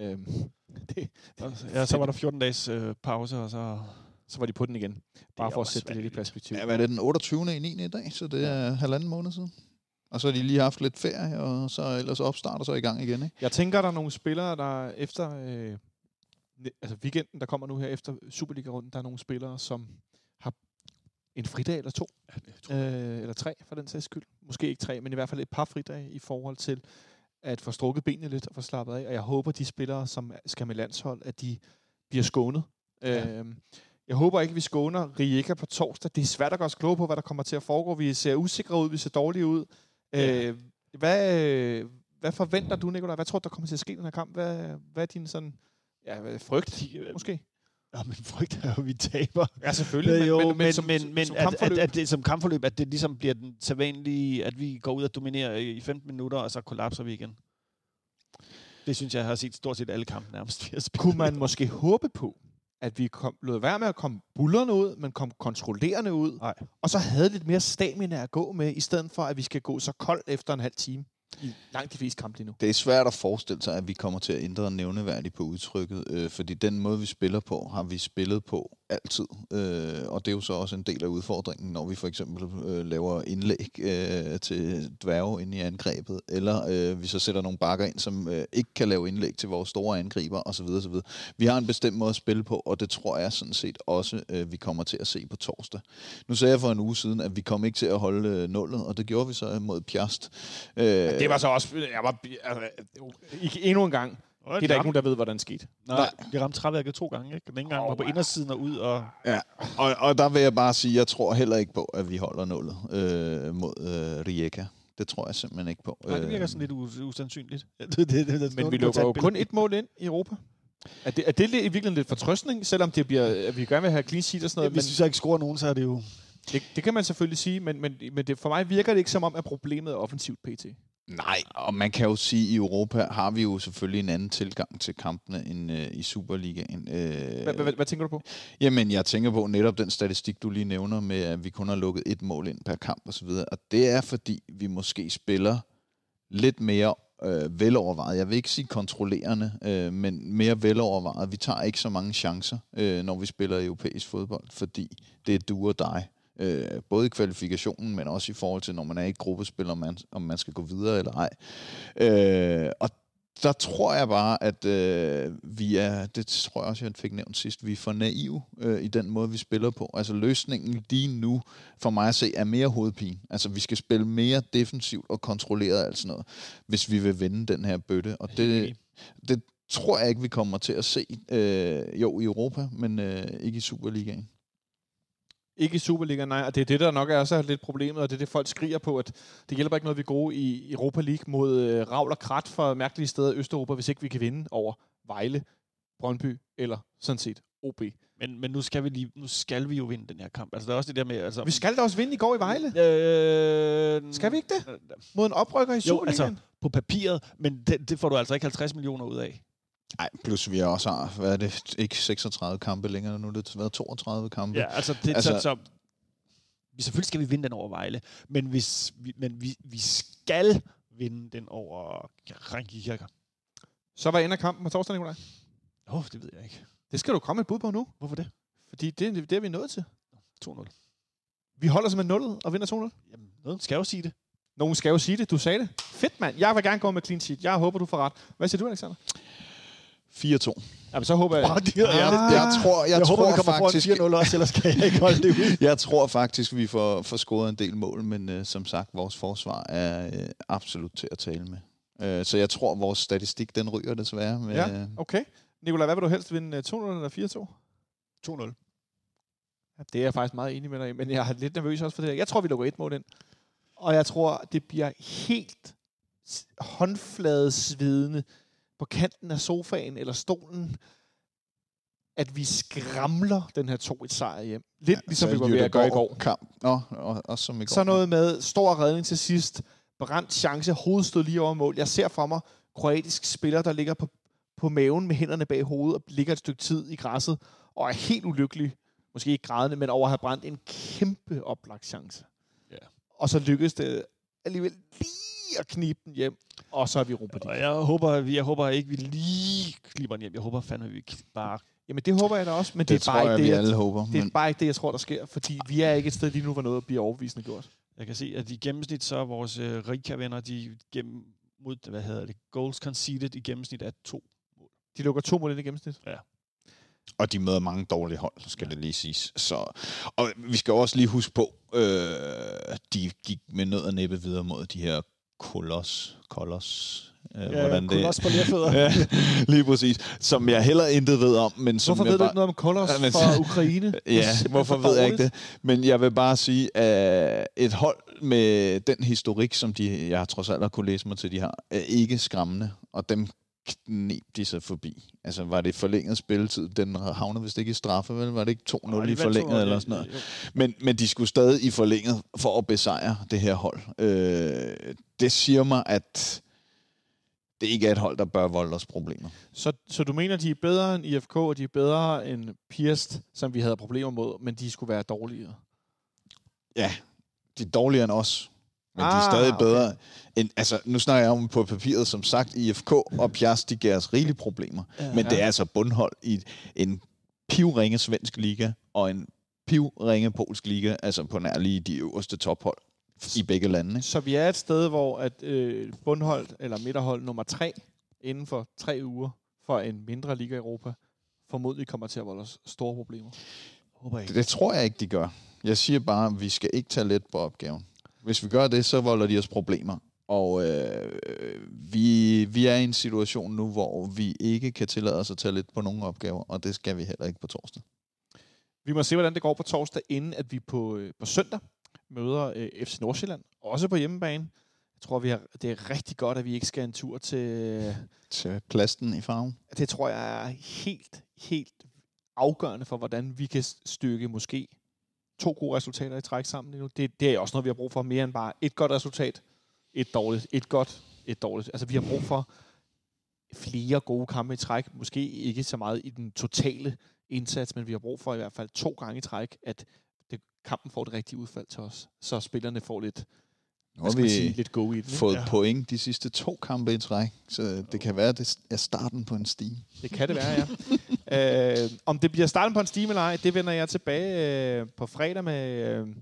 Øhm, det, Ja, så var der 14 dages øh, pause, og så... så var de på den igen. Bare for at sætte det lidt i perspektiv. Ja, hvad er det, den 28. i 9. i dag, så det er halvanden måned siden. Og så har de lige haft lidt ferie, og så ellers opstarter så i gang igen, ikke? Jeg tænker, der er nogle spillere, der efter øh, altså weekenden, der kommer nu her efter Superliga-runden, der er nogle spillere, som har en fridag eller to, øh, eller tre for den sags skyld. Måske ikke tre, men i hvert fald et par fridage i forhold til at få strukket benene lidt og få slappet af. Og jeg håber, de spillere, som skal med landshold, at de bliver skånet. Ja. Ja. Øh, jeg håber ikke, vi skåner Rijeka på torsdag. Det er svært at gøre os kloge på, hvad der kommer til at foregå. Vi ser usikre ud, vi ser dårlige ud. Ja. Øh, hvad, øh, hvad forventer du, Nicolaj? Hvad tror du, der kommer til at ske i den her kamp? Hvad, hvad er din sådan, ja, frygt, måske? Ja, men frygt er jo, at vi taber. Ja, selvfølgelig. Men, jo, men, men, som, men, men som at, at, kampforløb, at, det som kampforløb, at det ligesom bliver den sædvanlige, at vi går ud og dominerer i 15 minutter, og så kollapser vi igen. Det synes jeg, jeg har set stort set alle kampe nærmest. Kunne man måske håbe på, at vi kom, lod være med at komme bullerne ud, men kom kontrollerende ud, Nej. og så havde lidt mere stamina at gå med, i stedet for, at vi skal gå så koldt efter en halv time i langt de fleste kampe lige nu. Det er svært at forestille sig, at vi kommer til at ændre nævneværdigt på udtrykket, øh, fordi den måde, vi spiller på, har vi spillet på altid. Øh, og det er jo så også en del af udfordringen, når vi for eksempel øh, laver indlæg øh, til dværge ind i angrebet, eller øh, vi så sætter nogle bakker ind, som øh, ikke kan lave indlæg til vores store angriber osv. osv. Vi har en bestemt måde at spille på, og det tror jeg sådan set også, øh, vi kommer til at se på torsdag. Nu sagde jeg for en uge siden, at vi kom ikke til at holde øh, nullet, og det gjorde vi så mod Piast. Øh, Det var så også... Jeg var, altså, ikke endnu en gang. Det er der ikke nogen, der ved, hvordan det skete. Nej, vi ramte træværket to gange. Ikke? Den ene gang Åh, var på wow. indersiden og ud, og Ja, og, og der vil jeg bare sige, jeg tror heller ikke på, at vi holder nullet øh, mod øh, Rijeka. Det tror jeg simpelthen ikke på. nej, det virker sådan lidt us- usandsynligt. det, det, det, det, Men vi lukker jo kun et mål ind i Europa. Er det, er det i virkeligheden lidt fortrøstning, selvom det bliver, at vi gerne vil have clean sheet og sådan noget? Hvis vi så ikke scorer nogen, så er det jo... Det, det kan man selvfølgelig sige, men, men, men det, for mig virker det ikke som om, at problemet er offensivt pt. Nej, og man kan jo sige, at i Europa har vi jo selvfølgelig en anden tilgang til kampene end øh, i Superligaen. Øh, Hvad, hvad, hvad tænker du på? Jamen, jeg tænker på netop den statistik, du lige nævner med, at vi kun har lukket et mål ind per kamp osv. Og det er, fordi vi måske spiller lidt mere øh, velovervejet. Jeg vil ikke sige kontrollerende, øh, men mere velovervejet. Vi tager ikke så mange chancer, øh, når vi spiller europæisk fodbold, fordi det er du og dig. Øh, både i kvalifikationen, men også i forhold til, når man er i et gruppespil, om man, om man skal gå videre eller ej. Øh, og der tror jeg bare, at øh, vi er, det tror jeg også, jeg fik nævnt sidst, vi er for naive øh, i den måde, vi spiller på. Altså løsningen lige nu, for mig at se, er mere hovedpine. Altså vi skal spille mere defensivt og kontrolleret og alt sådan noget, hvis vi vil vinde den her bøtte. Og det, det tror jeg ikke, vi kommer til at se. Øh, jo, i Europa, men øh, ikke i Superligaen. Ikke i Superligaen, nej. Og det er det, der nok er også lidt problemet, og det er det, folk skriger på, at det hjælper ikke noget, vi er gode i Europa League mod øh, Ravl og Krat fra mærkelige steder i Østeuropa, hvis ikke vi kan vinde over Vejle, Brøndby eller sådan set OB. Men, men nu, skal vi lige, nu skal vi jo vinde den her kamp. Altså, der er også det der med... Altså, Vi skal da også vinde i går i Vejle. Øh, Skal vi ikke det? Mod en oprykker i Jo, Superligaen. altså på papiret, men det, det får du altså ikke 50 millioner ud af. Nej, plus vi også har, hvad er det, ikke 36 kampe længere nu, det har været 32 kampe. Ja, altså, det, Altså- altså, så, så, vi, selvfølgelig skal vi vinde den over Vejle, men, hvis, vi, men vi, vi skal vinde den over Ringkirker. Så var ender kampen på torsdag, Nikolaj. Åh, oh, det ved jeg ikke. Det skal du komme et bud på nu, Hvorfor det? fordi det, det er vi nået til. 2-0. Vi holder simpelthen nullet og vinder 2-0. Jamen, nogen skal jo sige det. Nogen skal jo sige det. Du sagde det. Fedt, mand. Jeg vil gerne gå med clean sheet. Jeg håber, du får ret. Hvad siger du, Alexander? 4-2. Jamen, så håber jeg... De, jeg, Jeg, jeg, jeg tror, jeg, jeg, jeg tror håber, vi kommer faktisk, foran 4-0 også, ellers kan jeg ikke holde det ud. jeg tror faktisk, vi får, får scoret en del mål, men øh, som sagt, vores forsvar er øh, absolut til at tale med. Øh, så jeg tror, vores statistik, den ryger desværre. Med, Ja, okay. Nikolaj, hvad vil du helst vinde? øh, 2-0 eller 4-2? 2-0. Ja, det er jeg faktisk meget enig med dig men jeg er lidt nervøs også for det her. Jeg tror, vi lukker et mål ind. Og jeg tror, det bliver helt håndfladesvidende på kanten af sofaen eller stolen, at vi skramler den her 2-1-sejr hjem. Lidt ja, ligesom vi var ved at gøre i går. Kamp. Nå, og, også som i går. Så noget med stor redning til sidst, brændt chance, hovedet stod lige over mål. Jeg ser for mig kroatisk spiller, der ligger på, på maven med hænderne bag hovedet og ligger et stykke tid i græsset og er helt ulykkelig. Måske ikke grædende, men over at have brændt en kæmpe oplagt chance. Ja. Og så lykkedes det alligevel lige at knibe den hjem, og så er vi Europa Og League. jeg håber, vi- jeg håber ikke, vi lige klipper den hjem. Jeg håber fandme, vi bare... Jamen det håber jeg da også, men det, det, det er bare tror jeg, ikke vi det, alle jeg, håber. det er Men, bare ikke det, jeg tror, der sker, fordi vi er ikke et sted lige nu, hvor noget bliver overbevisende gjort. Jeg kan se, at i gennemsnit, så er vores øh, Rika-venner, de gennem, mod, hvad hedder det, goals conceded i gennemsnit er to. De lukker to mål ind i gennemsnit. og de møder mange dårlige hold, skal det lige siges. Så, og vi skal også lige huske på, øh, de gik med nød og næppe videre mod de her kolos, kolos, øh, hvordan det også på lerfødder. ja, lige præcis. Som jeg heller intet ved om, men som Hvorfor jeg ved du bare, ikke noget om Kolos Ja, men- fra Ukraine? Ja, simpelthen hvorfor for ved jeg ikke det? Men jeg vil bare sige, at et hold med den historik, som de, jeg trods alt har kunne læse mig til, de har, er ikke skræmmende, og dem knep de sig forbi. Altså, var det forlænget spilletid? Den havner vist ikke i straffe, vel? Var det ikke 2-0 i forlænget eller sådan noget? Men, men de skulle stadig i forlænget for at besejre det her hold. Øh, det siger mig, at det ikke er et hold, der bør volde os problemer. Så, så du mener, de er bedre end IFK, og de er bedre end Pirst, som vi havde problemer mod, men de skulle være dårligere? Ja, de er dårligere end os. Men ah, de er Ah, stadig okay. bedre end... Altså, nu snakker jeg om på papiret, som sagt, IFK og Pjas, de giver os rigelige problemer. Ja, men det er altså bundhold i en pivringe svensk liga og en pivringe polsk liga, altså på nær lige de øverste tophold i begge lande. Ikke? Så vi er et sted, hvor at øh, bundhold eller midterhold nummer tre inden for tre uger for en mindre liga i Europa formodentlig kommer til at volde os store problemer. Håber ikke. Det, det tror jeg ikke, de gør. Jeg siger bare, at vi skal ikke tage let på opgaven. Hvis vi gør det, så volder de os problemer. Og øh, vi, vi er i en situation nu, hvor vi ikke kan tillade os at tage lidt på nogle opgaver, og det skal vi heller ikke på torsdag. Vi må se, hvordan det går på torsdag, inden at vi på, øh, på søndag møder øh, FC Nordsjælland, også på hjemmebane. Jeg tror, vi har, det er rigtig godt, at vi ikke skal en tur til... Til plasten i farven. Det tror jeg er helt, helt afgørende for, hvordan vi kan stykke måske to gode resultater i træk sammen lige nu. Det, det er også noget, vi har brug for mere end bare et godt resultat, et dårligt, et godt, et dårligt. Altså, vi har brug for flere gode kampe i træk. Måske ikke så meget i den totale indsats, men vi har brug for i hvert fald to gange i træk, at det, kampen får det rigtige udfald til os. Så spillerne får lidt, Nu har skal man sige, vi lidt go i den. Fået Ja. point de sidste to kampe i træk, så det kan være, at det er starten på en stige. Det kan det være, ja. øh, om det bliver starten på en stime eller ej, det vender jeg tilbage øh, på fredag med, øh, med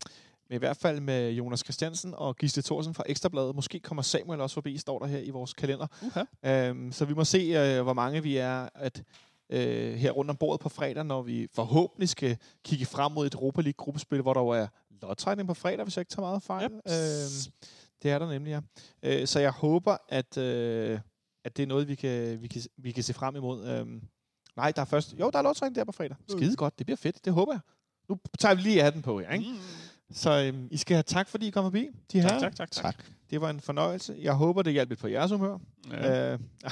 i hvert fald med Jonas Christiansen og Gisle Thorsen fra Ekstrabladet. Måske kommer Samuel også forbi, står der her i vores kalender. Uh-huh. Øh, så vi må se, øh, hvor mange vi er at, øh, her rundt om bordet på fredag, når vi forhåbentlig skal kigge frem mod et Europa League-gruppespil, hvor der jo er lodtrækning på fredag, hvis jeg ikke tager meget fejl. Yep. Øh, det er der nemlig, ja. Øh, så jeg håber, at, øh, at det er noget, vi kan, vi kan, vi kan se frem imod. Øhm, nej, der er først... Jo, der er lodtrækning der på fredag. Skide godt, det bliver fedt. Det håber jeg. Nu tager vi lige hatten på jer, ikke? Mm. Så øhm, I skal have tak, fordi I kom forbi. De her. Tak, tak, tak, tak. Tak. Det var en fornøjelse. Jeg håber, det hjalp lidt på jeres humør. Ja. Øh,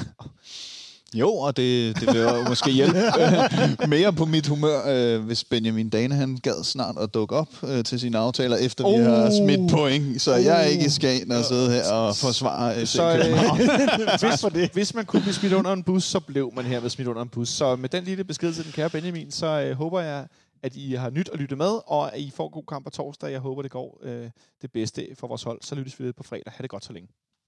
Jo, og det, det vil jo måske hjælpe øh, mere på mit humør, øh, hvis Benjamin Dane han gad snart at dukke op øh, til sine aftaler, efter oh. vi har Oh. smidt point. Så jeg er ikke Oh. skal ind og sidde her og forsvare FC så København. øh, hvis, hvis man kunne blive smidt under en bus, så blev man herved smidt under en bus. Så med den lille besked til den kære Benjamin, så øh, håber jeg, at I har nyt at lytte med, og at I får god kamp på torsdag. Jeg håber, det går øh, det bedste for vores hold. Så lyttes vi ved på fredag. Ha' det godt så længe.